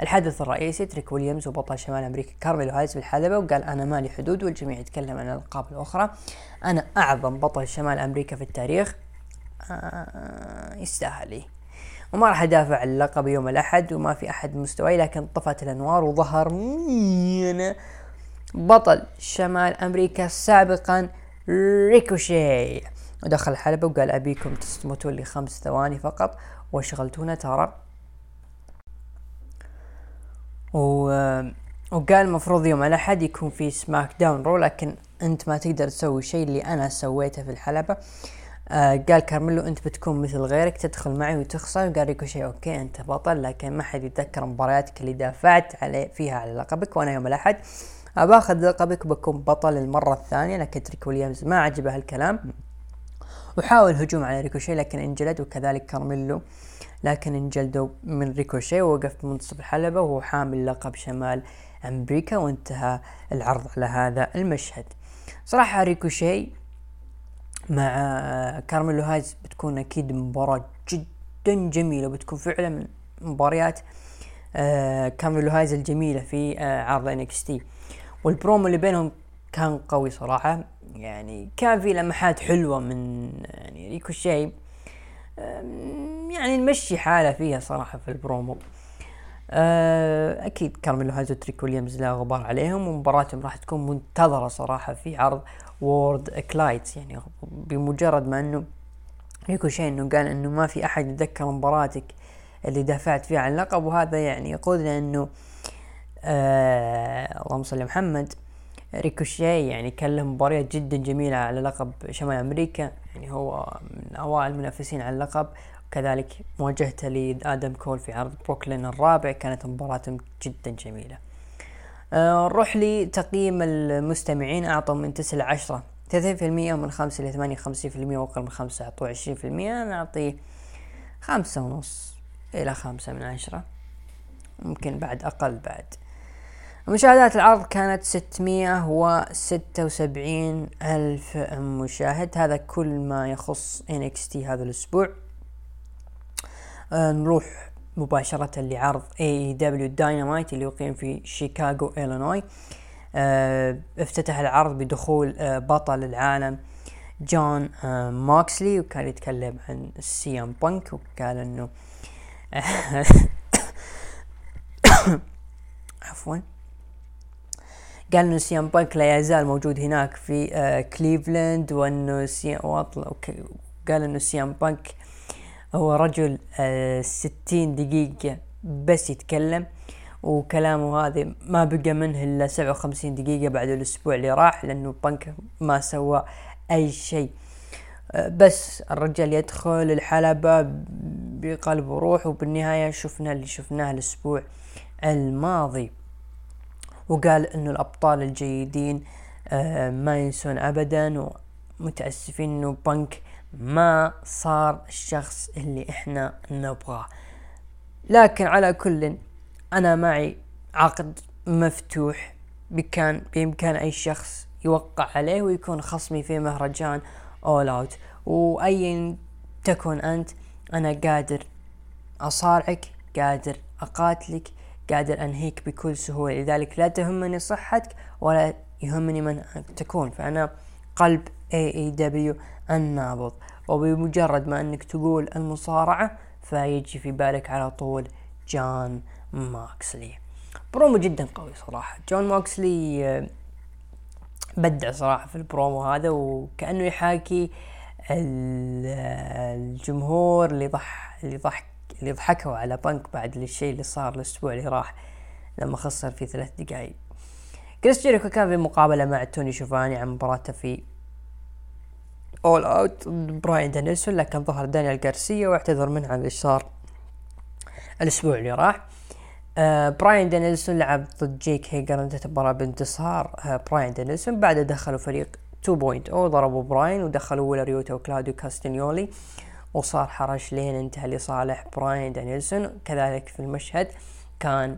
[SPEAKER 1] الحدث الرئيسي تريك ويليامز وبطل شمال أمريكا كارميلو هايز في الحلبة وقال أنا مالي حدود والجميع يتكلم عن الالقاب الأخرى. أنا أعظم بطل شمال أمريكا في التاريخ. آه يستاهل. وما راح أدافع عن اللقب يوم الأحد وما في أحد مستواي لكن طفت الأنوار وظهر مين بطل شمال أمريكا سابقا ريكوشي. ودخل الحلبة وقال أبيكم تصمتوا لي خمس ثواني فقط وشغلتونا ترى. و... وقال المفروض يوم الأحد يكون في سماك داون رو لكن أنت ما تقدر تسوي شيء اللي أنا سويته في الحلبة. آه قال كارميلو أنت بتكون مثل غيرك تدخل معي وتخسر. قال ريكوشي أوكي أنت بطل لكن ما حد يتذكر مبارياتك اللي دافعت عليه فيها على لقبك. وأنا يوم الأحد باخذ لقبك بكون بطل المرة الثانية لكن تريك ويليامز ما عجبه هالكلام. وحاول هجوم على ريكوشي لكن انجلد وكذلك كارميلو لكن انجلدوا من ريكوشي ووقف بمنتصف الحلبة وهو حامل لقب شمال أمريكا وانتهى العرض على هذا المشهد. صراحة ريكوشي مع كارميلو هايز بتكون أكيد مباراة جدا جميلة وبتكون فعلا من مباريات آه كارميلو هايز الجميلة في آه عرض NXT. والبرومو اللي بينهم كان قوي صراحة. يعني كان في لمحات حلوة من يعني ريكوشي يعني نمشي حالة فيها صراحة في البرومو. آه، أكيد كارميلو هايز وتريك ويليامز لا غبار عليهم ومباراتهم راح تكون منتظرة صراحة في عرض وورلدز كولايد يعني بمجرد ما إنه ريكوشي إنه قال إنه ما في أحد يتذكر مباراتك اللي دافعت فيها عن اللقب وهذا يعني يقودنا آه اللهم صل محمد. ريكوشي يعني كان له مباريات جدا جميلة على لقب شمال أمريكا. يعني هو من أوائل المنافسين على اللقب. وكذلك مواجهته لآدم كول في عرض بروكلين الرابع. كانت مباراة جدا جميلة. آه نروح لتقييم المستمعين. أعطوا من تسعة لعشرة ثلاثين في المية ومن خمسة إلى ثمانية وخمسين في المية وأقل من خمسة أعطوا عشرين في المية. أنا أعطيه خمسة ونص إلى خمسة من عشرة. ممكن بعد أقل بعد. مشاهدات العرض كانت ستمية وستة وسبعين ألف مشاهد. هذا كل ما يخص NXT هذا الأسبوع. آه نروح مباشرة لعرض AEW Dynamite اللي يقيم في شيكاغو إلينوي. آه افتتح العرض بدخول آه بطل العالم جون ماكسلي وكان يتكلم عن سي إم بانك وقال إنه عفوا. قال انه سيام بانك لا يزال موجود هناك في كليفلاند وانه سيام قال انه سيام بانك هو رجل آه ستين دقيقة بس يتكلم وكلامه هذا ما بقى منه إلا سبعة وخمسين دقيقة بعد الأسبوع اللي راح لأنه بانك ما سوى أي شيء. آه بس الرجال يدخل الحلبة بقلب وروح وبالنهاية شفنا اللي شفناه الأسبوع الماضي. وقال إنه الأبطال الجيدين آه ما ينسون ابدا ومتأسفين إنه بنك ما صار الشخص اللي إحنا نبغاه. لكن على كل أنا معي عقد مفتوح بكان بإمكان أي شخص يوقع عليه ويكون خصمي في مهرجان اول اوت وايا تكن أنت أنا قادر أصارعك قادر أقاتلك قادر أنهيك بكل سهولة. لذلك لا تهمني صحتك ولا يهمني من تكون. فأنا قلب دبليو النابض. وبمجرد ما أنك تقول المصارعة فيجي في بالك على طول جون ماكسلي. برومو جدا قوي صراحة. جون ماكسلي آه، بدع صراحة في البرومو هذا وكأنه يحاكي الجمهور اللي ضح اللي ضحك اللي ضحكوا على بنك بعد الشيء اللي صار الأسبوع اللي راح لما خسر في ثلاث دقائق كريس جيريكو كان في مقابلة مع توني شوفاني عن مباراته في اول اوت براين دانيلسون لكن ظهر دانيال جارسيا واعتذر منه عن اللي صار الأسبوع اللي راح. آه براين دانيلسون لعب ضد جيك هيجر انتهت المباراة بانتصار. آه براين دانيلسون بعد دخلوا فريق 2.0 ضربوا براين ودخلوا ويلر يوتا وكلاديو كاستنيولي. وصار حرش لين انتهى لصالح براين دانيلسون. كذلك في المشهد كان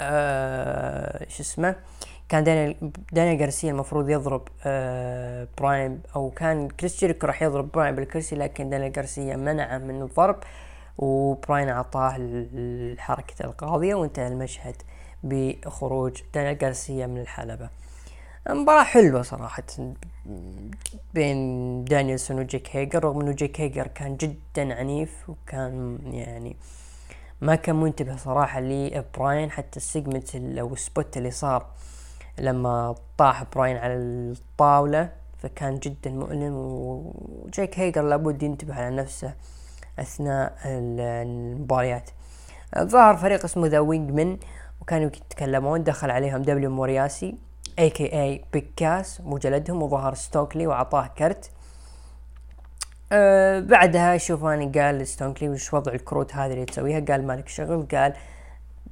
[SPEAKER 1] آه شو اسمه كان دانيال دانيال جارسيا المفروض يضرب آه براين أو كان كريس جيريكو راح يضرب براين بالكرسي لكن دانيال جارسيا منعه من الضرب وبراين أعطاه الحركة القاضية وانتهى المشهد بخروج دانيال جارسيا من الحلبة. مباراة حلوة صراحة بين دانيلسون وجيك هيجر رغم إنه جيك هيجر كان جدا عنيف وكان يعني ما كان منتبه صراحة لبراين حتى ال segment أو ال spot اللي صار لما طاح براين على الطاولة فكان جدا مؤلم. وجيك هيجر لابد ينتبه على نفسه أثناء المباريات. ظهر فريق اسمه ذا وينجمن وكانوا يتكلمون دخل عليهم دبليو مورياسي اي كي اي بيكاس مجلدهم وظهر ستوكلي واعطاه كرت. أه بعدها شوفاني قال ستونكلي وش وضع الكروت هذه اللي تسويها؟ قال مالك شغل. قال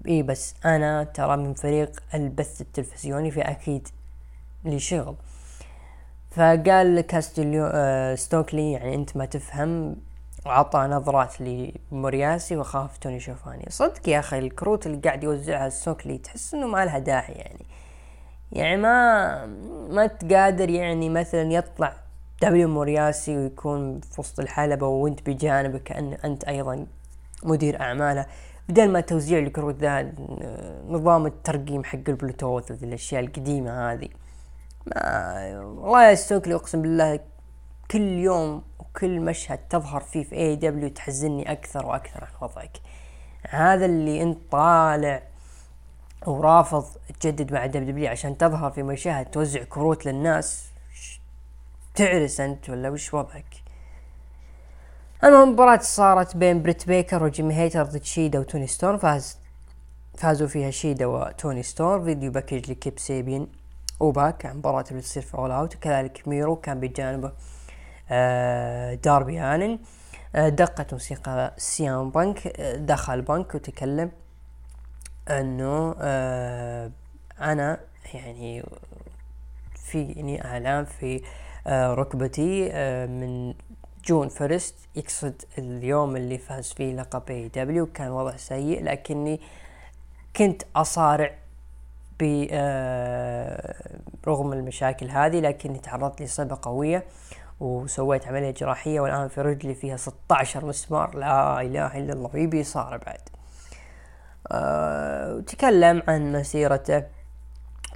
[SPEAKER 1] اي بس أنا ترى من فريق البث التلفزيوني فاكيد لي شغل. فقال كاستليو أه ستوكلي يعني أنت ما تفهم وعطى نظرات لمورياسي وخاف توني شوفاني. صدق يا أخي الكروت اللي قاعد يوزعها ستوكلي تحس إنه ما لها داعي يعني. يعني ما ما تقادر يعني مثلا يطلع دبليو مورياسي ويكون في وسط الحلبة وانت بجانبه كأن أنت أيضا مدير أعماله. بدل ما توزيع الكروت ذا نظام الترقيم حق البلوتوث الأشياء القديمة هذه. ما والله يا ستوكلي أقسم بالله كل يوم وكل مشهد تظهر فيه في AEW تحزني أكثر وأكثر عن وضعك. هذا اللي أنت طالع ورافض تجدد مع WWE عشان تظهر في مشاهد توزع كروت للناس. تعرس أنت ولا وش وضعك؟ المهم مباراة صارت بين بريت بيكر وجيمي هيتر ضد شيدا وتوني ستور فاز فازوا فيها شيدا وتوني ستور video package لكيب سيبين وباك عن مباراة اللي تصير في All Out وكذلك ميرو كان بجانبه آه داربي آلن. آه دقت موسيقى سيام بانك آه دخل بانك وتكلم. أنه آه أنا يعني فيني آلام في آه ركبتي آه من June first يقصد اليوم اللي فاز فيه لقب AEW كان وضع سيء لكني كنت أصارع ب آه المشاكل هذه لكني تعرضت لإصابة قوية وسويت عملية جراحية والآن في رجلي فيها 16 مسمار لا إله إلا الله ويبي صار بعد. وتكلم عن مسيرته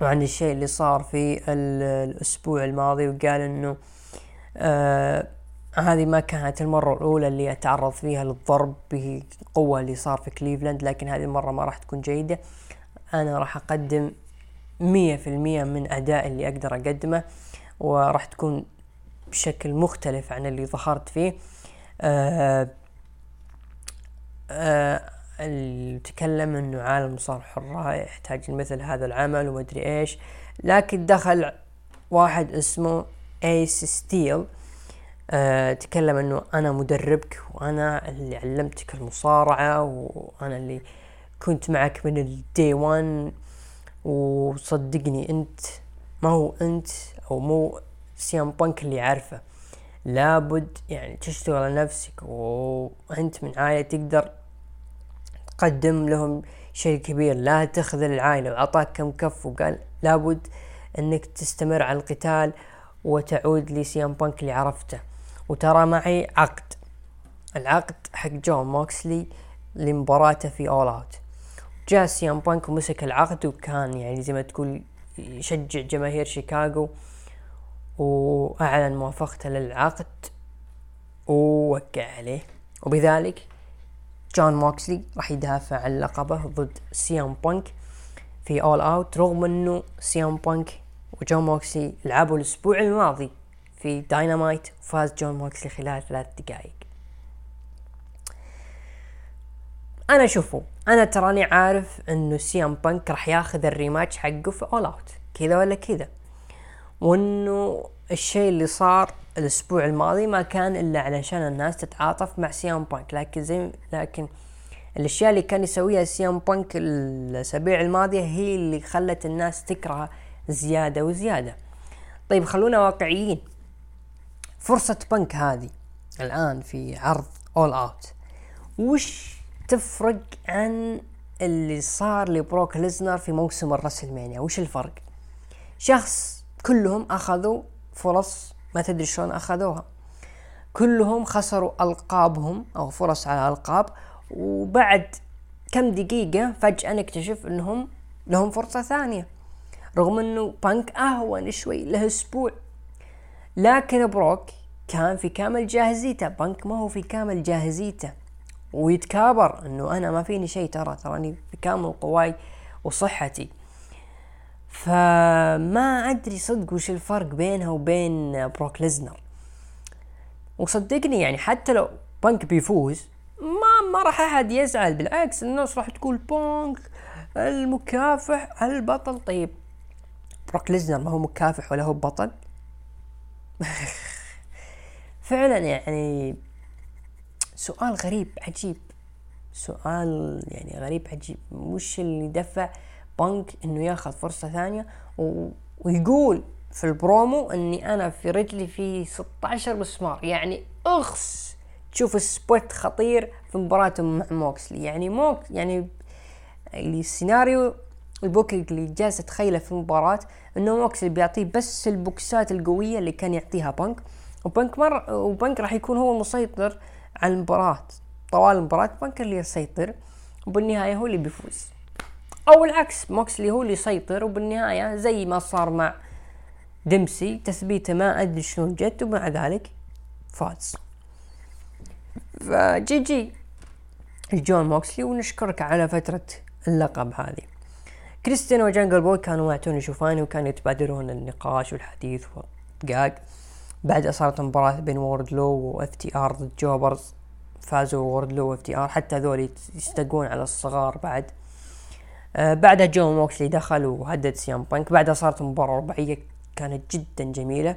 [SPEAKER 1] وعن الشيء اللي صار في الأسبوع الماضي وقال إنه أه هذه ما كانت المرة الأولى اللي أتعرض فيها للضرب بقوة اللي صار في كليفلاند لكن هذه المرة ما راح تكون جيدة. أنا راح أقدم مية في المية من أداء اللي أقدر أقدمه وراح تكون بشكل مختلف عن اللي ظهرت فيه. آه آه اللي تكلم إنه عالم صار حرة يحتاج لمثل هذا العمل ومدري إيش. لكن دخل واحد اسمه ايس ستيل أه تكلم إنه أنا مدربك وأنا اللي علمتك المصارعة وأنا اللي كنت معك من ال day one وصدقني أنت ما هو أنت أو مو سيام بانك اللي عارفه لابد يعني تشتغل على نفسك وأنت من عائلة تقدر تقدم لهم شيء كبير لا تخذل العائلة. وعطاك كم كف وقال لابد أنك تستمر على القتال وتعود لسيام بانك اللي عرفته. وترى معي عقد. العقد حق جون موكسلي لمباراته في All Out جاء سيام بانك ومسك العقد وكان يعني زي ما تقول يشجع جماهير شيكاغو وأعلن موافقته للعقد ووقع عليه. وبذلك جون موكسلي راح يدافع عن لقبه ضد سيام بانك في All Out رغم إنه سيام بانك وجون موكسلي لعبوا الأسبوع الماضي في داينامايت وفاز جون موكسلي خلال ثلاث دقائق أنا شوفوا أنا تراني عارف إنه سيام بانك راح ياخذ ال rematch حقه في All Out كذا ولا كذا؟ وإنه الشيء اللي صار الأسبوع الماضي ما كان إلا علشان الناس تتعاطف مع سيام بانك. لكن زي لكن الأشياء اللي كان يسويها سيام بانك الأسابيع الماضية هي اللي خلت الناس تكره زيادة وزيادة. طيب خلونا واقعيين. فرصة بنك هذه الآن في عرض أول أوت وش تفرق عن اللي صار لبروك ليزنر في موسم الرسلمانيا؟ وش الفرق؟ شخص كلهم أخذوا فرص ما تدري شلون أخذوها. كلهم خسروا ألقابهم أو فرص على ألقاب وبعد كم دقيقة فجأة نكتشف أنهم لهم فرصة ثانية. رغم أنه بانك أهون شوي له أسبوع. لكن بروك كان في كامل جاهزيته. بانك ما هو في كامل جاهزيته. ويتكابر إنه أنا ما فيني شيء ترى تراني في كامل قواي وصحتي. فما أدري صدق وش الفرق بينها وبين بروك ليزنر وصدقني يعني حتى لو بانك بيفوز ما ما راح أحد يزعل بالعكس الناس راح تقول بانك المكافح البطل. طيب بروك ليزنر ما هو مكافح ولا هو بطل؟ فعلا يعني سؤال غريب عجيب. سؤال يعني غريب عجيب. وش اللي دفع بنك إنه ياخذ فرصة ثانية و... ويقول في البرومو إني أنا في رجلي في 16 مسمار. يعني أخس! تشوف ال spot خطير في مباراته مع موكسلي. يعني موك يعني السيناريو ال booking اللي جالس اتخيله في المباراة إنه موكسلي بيعطيه بس البوكسات القوية اللي كان يعطيها بنك وبنك مر وبنك راح يكون هو المسيطر على المباراة. طوال المباراة بنك اللي يسيطر وبالنهاية هو اللي بيفوز. أو العكس موكسلي هو اللي يسيطر وبالنهاية زي ما صار مع دمسي تثبيته ما أدري شلون جت ومع ذلك فاز. ف GG جون موكسلي ونشكرك على فترة اللقب هذه. كريستيان وجانجل بوي كانوا مع توني شوفاني وكانوا يتبادلون النقاش والحديث والدقاق بعدها صارت مباراة بين ووردلو و FTR ضد jobbers. فازوا ووردلو و FTR حتى هذول يستقون على الصغار بعد. بعدها جون موكسلي دخل وهدد سيام بانك بعدها صارت مباراة رباعية كانت جدا جميلة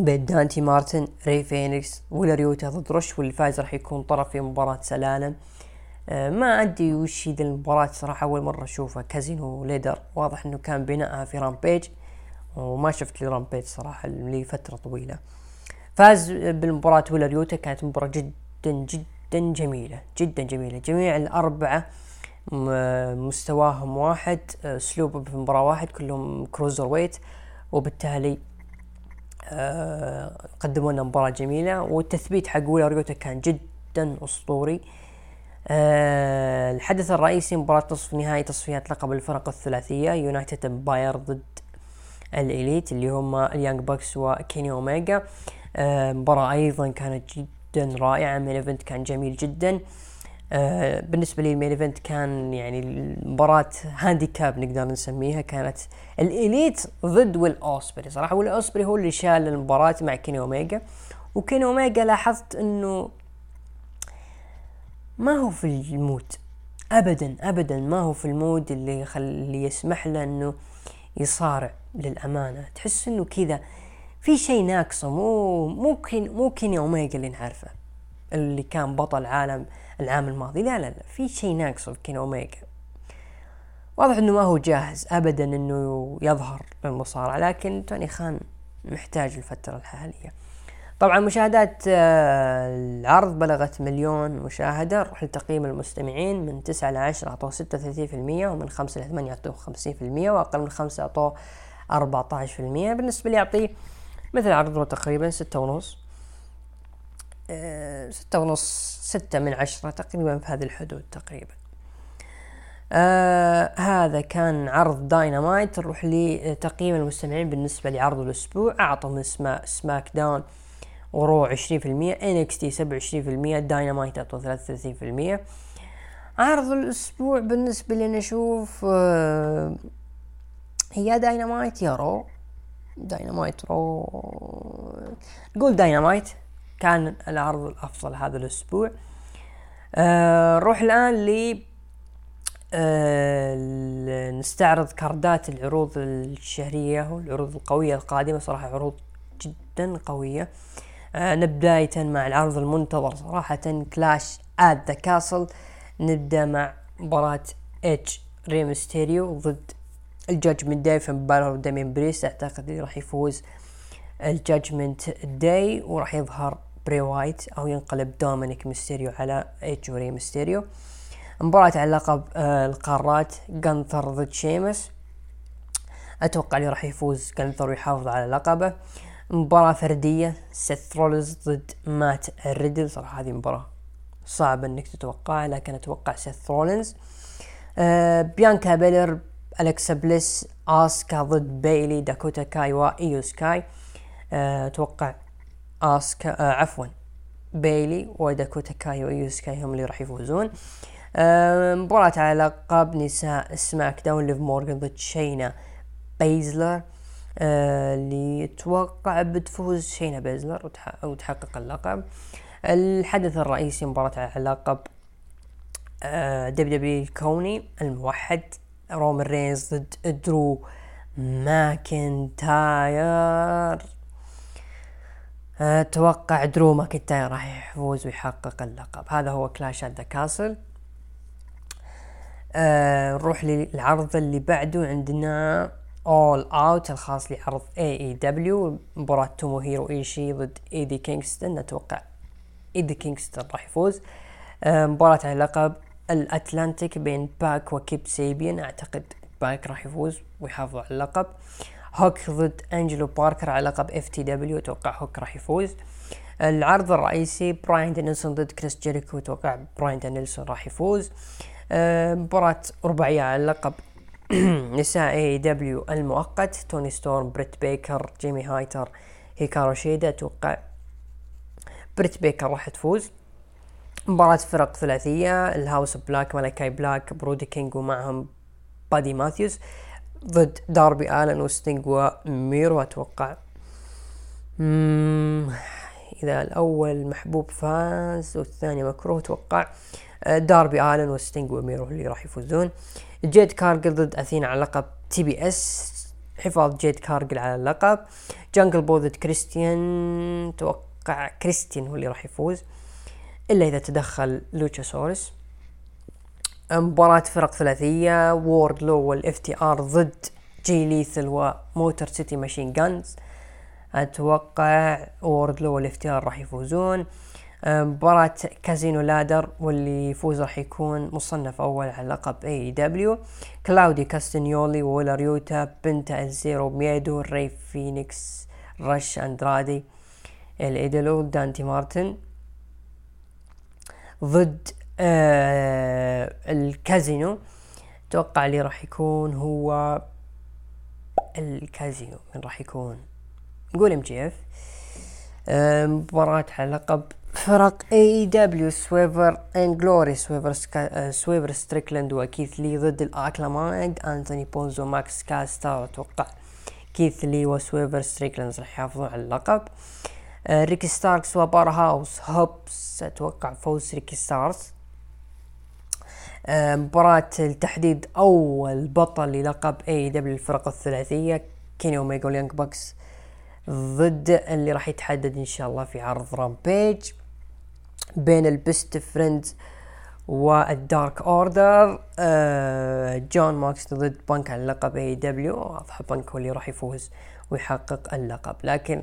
[SPEAKER 1] بين دانتي مارتن ري فينيكس وويلر يوتا ضد روش واللي فايز راح يكون طرف في مباراة سلالم. آه ما أدري وش هي المباراة صراحة أول مرة أشوفها. Casino Ladder واضح إنه كان بناءها في Rampage وما شفت لي Rampage صراحة لفترة طويلة. فاز بالمباراة ويلر يوتا كانت مباراة جدا جدا جميلة جدا جميلة. جميع الأربعة مستواهم واحد اسلوبهم في المباراة واحد كلهم cruiserweight وبالتالي آه، قدموا لنا مباراة جميلة. والتثبيت حق ويلر يوتا كان جدا أسطوري. أه الحدث الرئيسي مباراة نصف نهائي تصفيات لقب الفرق الثلاثية United Empire ضد ال Elite اللي هم ال Young Bucks وكيني اوميجا آه، مباراة أيضا كانت جدا رائعة main event كان جميل جدا. آه بالنسبة لي ال main event كان يعني المباراة handicap نقدر نسميها كانت ال Elite ضد ويل أوسبري. صراحة ويل أوسبري هو اللي شال المباراة مع كيني اوميجا وكيني اوميجا لاحظت إنه ما هو في ال mood ابدا ابدا ما هو في ال mood اللي يخل... اللي يسمح له إنه يصارع للأمانة. تحس إنه كذا في شيء ناقصه مو مو كيني اوميجا اللي نعرفه اللي كان بطل عالم. العام الماضي. لا لا لا في شيء ناقصه في كيني أوميجا. واضح إنه ما هو جاهز ابدا إنه يظهر للمصارعة لكن توني خان محتاج الفترة الحالية. طبعا مشاهدات آه، العرض بلغت مليون مشاهدة نروح لتقييم المستمعين من تسعة لعشرة أعطوه ستة وثلاثين في المية ومن خمسة لثمانية أعطوه خمسين في المية وأقل من خمسة أعطوه أربعة عشر في المية. بالنسبة لي أعطيه مثل عرضه تقريبا ستة ونص آه، ستة ونص ستة من عشرة تقريبا في هذه الحدود تقريبا. آه هذا كان عرض داينامايت نروح لتقييم المستمعين بالنسبة لعرض الأسبوع. أعطوا من SmackDown و Raw عشرين في المية NXT سبعة وعشرين في المية داينامايت في المية. عرض الأسبوع بالنسبة لي نشوف آه هي داينامايت يا Raw Dynamite Raw نقول داينامايت كان العرض الأفضل هذا الأسبوع. آه نروح الآن ل آه نستعرض كاردات العروض الشهرية والعروض القوية القادمة. صراحة عروض جدا قوية. آه آه نبداية مع العرض المنتظر صراحة Clash at the Castle نبدأ مع مباراة إيدج ري ميستيريو ضد ال Judgment Day في مباراة دامين بريست أعتقد راح يفوز ال Judgment Day وراح يظهر براي وايت أو ينقلب دومينيك ميستيريو على إيدج ري ميستيريو مباراة على لقب آه القارات جانثر ضد شيمس أتوقع اللي راح يفوز جانثر ويحافظ على لقبه. مباراة فردية سيث رولينز ضد مات ريدل صراحة هذه مباراة صعب إنك تتوقعها لكن أتوقع سيث رولينز آه بيانكا بيلير الكسا بليس آسكا ضد بيلي داكوتا كاي وايو سكاي. آه أتوقع اسكا آه عفوا. بيلي وداكوتا كاي وايو سكاي هم اللي راح يفوزون. آه مباراة على لقب نساء SmackDown ليف مورغان ضد شينا بيزلر. آه، اللي أتوقع بتفوز شينا بيزلر وتحقق اللقب. الحدث الرئيسي مباراة على لقب WWE الكوني الموحد رومان رينز ضد درو ماكنتاير. أتوقع درو ماكنتاير راح يفوز ويحقق اللقب. هذا هو Clash the Castle نروح للعرض اللي بعده. عندنا All Out الخاص لعرض AEW مباراة تومو هيرو ايشي ضد ايدي كينغستون أتوقع ايدي كينغستون راح يفوز. آه، مباراة على لقب ال Atlantic بين باك وكيب سابيان. أعتقد باك راح يفوز ويحافظ على اللقب. هوك ضد أنجلو باركر على لقب FTW أتوقع هوك راح يفوز. العرض الرئيسي براين دانيلسون ضد كريس جيريكو. أتوقع براين دانيلسون راح يفوز. آه، مباراة رباعية على اللقب نساء AEW المؤقت. توني ستورم بريت بيكر جيمي هايتر هيكارو شيدا. أتوقع بريت بيكر راح تفوز. مباراة فرق ثلاثية. ال House Black مالاكاي بلاك برودي كينج ومعهم بادي ماثيوز ضد داربي آلن وستينج وميرو أتوقع إذا الأول محبوب فاز والثاني مكروه أتوقع داربي آلن وستينج وميرو اللي راح يفوزون. جيد كارجل ضد اثينا على لقب TBS. حفاظ جيد كارجل على اللقب جانجل بوي ضد كريستيان. توقع كريستيان هو اللي راح يفوز إلا إذا تدخل لوتشاسورس مباراة فرق ثلاثية وورد لو وال FTR ضد جي ليثال و Motor City Machine Guns أتوقع وورد لو وال FTR راح يفوزون. مباراة Casino Ladder واللي يفوز راح يكون مصنف أول على لقب AEW كلاودي كاستنيولي وولر يوتا بنتا الزيرو ميدو ري فينيكس رش اندرادي الايدلو دانتي مارتن ضد آه الكازينو. أتوقع اللي راح يكون هو الكازينو. من راح يكون. نقول إم جي إف. مباراة على لقب فرق اي دبليو سويفر ان جلوري سويفر سكا... سويفر ستريكلاند وكيث لي ضد الأكلامايد. أنتوني بونزو ماكس كاستر أتوقع كيث لي وسويرف ستريكلاند راح يحافظون على اللقب. آه ريكي ستاركس وباور هاوس هوبس. أتوقع فوز ريكي ستاركس. آه مباراة لتحديد اول بطل للقب AEW الفرق الثلاثية كيني اوميجا وال Young Bucks ضد اللي راح يتحدد إن شاء الله في عرض Rampage بين ال Best Friends وال Dark Order. آه جون موكس ضد بانك على لقب AEW واضح بانك هو اللي راح يفوز ويحقق اللقب. لكن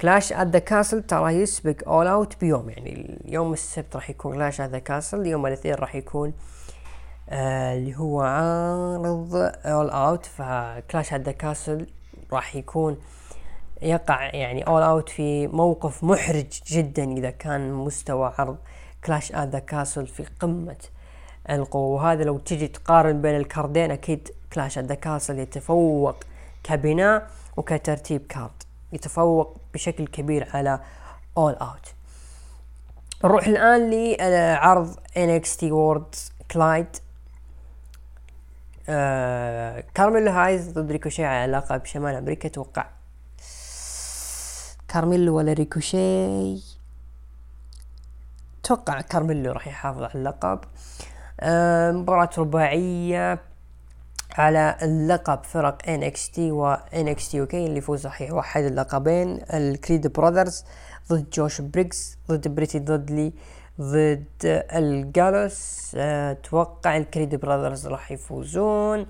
[SPEAKER 1] Clash at the Castle ترى يسبق All Out بيوم يعني اليوم السبت راح يكون Clash at the Castle يوم الاثنين راح يكون آه اللي هو عرض All Out ف Clash at the Castle راح يكون يقع يعني All Out في موقف محرج جدا إذا كان مستوى عرض Clash at the Castle في قمة القوة. وهذا لو تجي تقارن بين الكاردين أكيد Clash at the Castle يتفوق كبناء وكترتيب card. يتفوق بشكل كبير على All Out نروح الآن لعرض NXT Worlds Collide آه كارميلو هايز ضد ريكوشيه على لقب شمال أمريكا توقع كارميلو ولا ريكوشي أتوقع كارميلو راح يحافظ على اللقب. آه مباراة رباعية على اللقب فرق NXT و NXT UK اللي يفوز راح يوحد اللقبين. ال Creed Brothers ضد جوش بريقز ضد Pretty Deadly ضد ال Gallus أتوقع ال Creed Brothers راح يفوزون.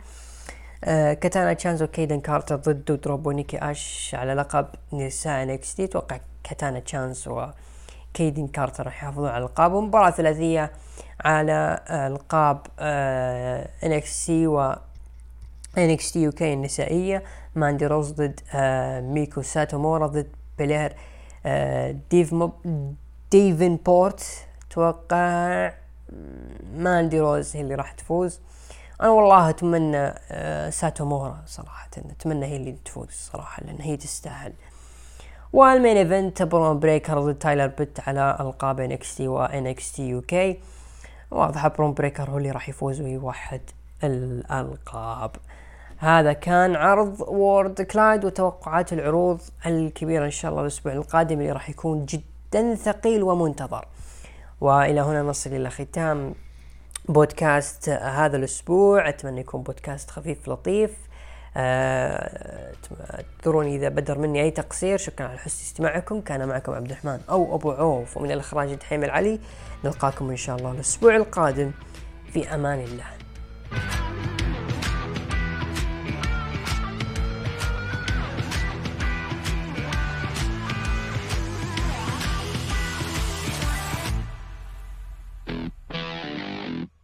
[SPEAKER 1] آه كاتانا تشانز وكيدن كارتر ضد دودروب نيكي آش على لقب نساء NXT. أتوقع كاتانا تشانز وكيدن كارتر راح يحافظون على القاب ومباراة ثلاثية على القاب آه NXT و NXT UK النسائية. ماندي روز ضد آه ميكو ساتومورا ضد بلير آه ديف موب ديفن بورت. أتوقع ماندي روز هي اللي راح تفوز. أنا والله أتمنى آه ساتومورا صراحة أتمنى هي اللي تفوز صراحة لأن هي تستاهل. وال main event برون بريكر ضد تايلر بيت على ألقاب إن إكس تي وان إكس تي يو كي. واضح برون بريكر هو اللي راح يفوز ويوحد الألقاب. هذا كان عرض Worlds Collide وتوقعات العروض الكبيرة إن شاء الله الأسبوع القادم اللي راح يكون جدا ثقيل ومنتظر. وإلى هنا نصل إلى ختام بودكاست هذا الأسبوع. أتمنى يكون بودكاست خفيف لطيف. اعذروني إذا بدر مني أي تقصير. شكرا على حسن استماعكم. كان معكم عبد الرحمن أو أبو عوف. ومن الإخراج دحيم العلي. نلقاكم إن شاء الله الأسبوع القادم. في أمان الله.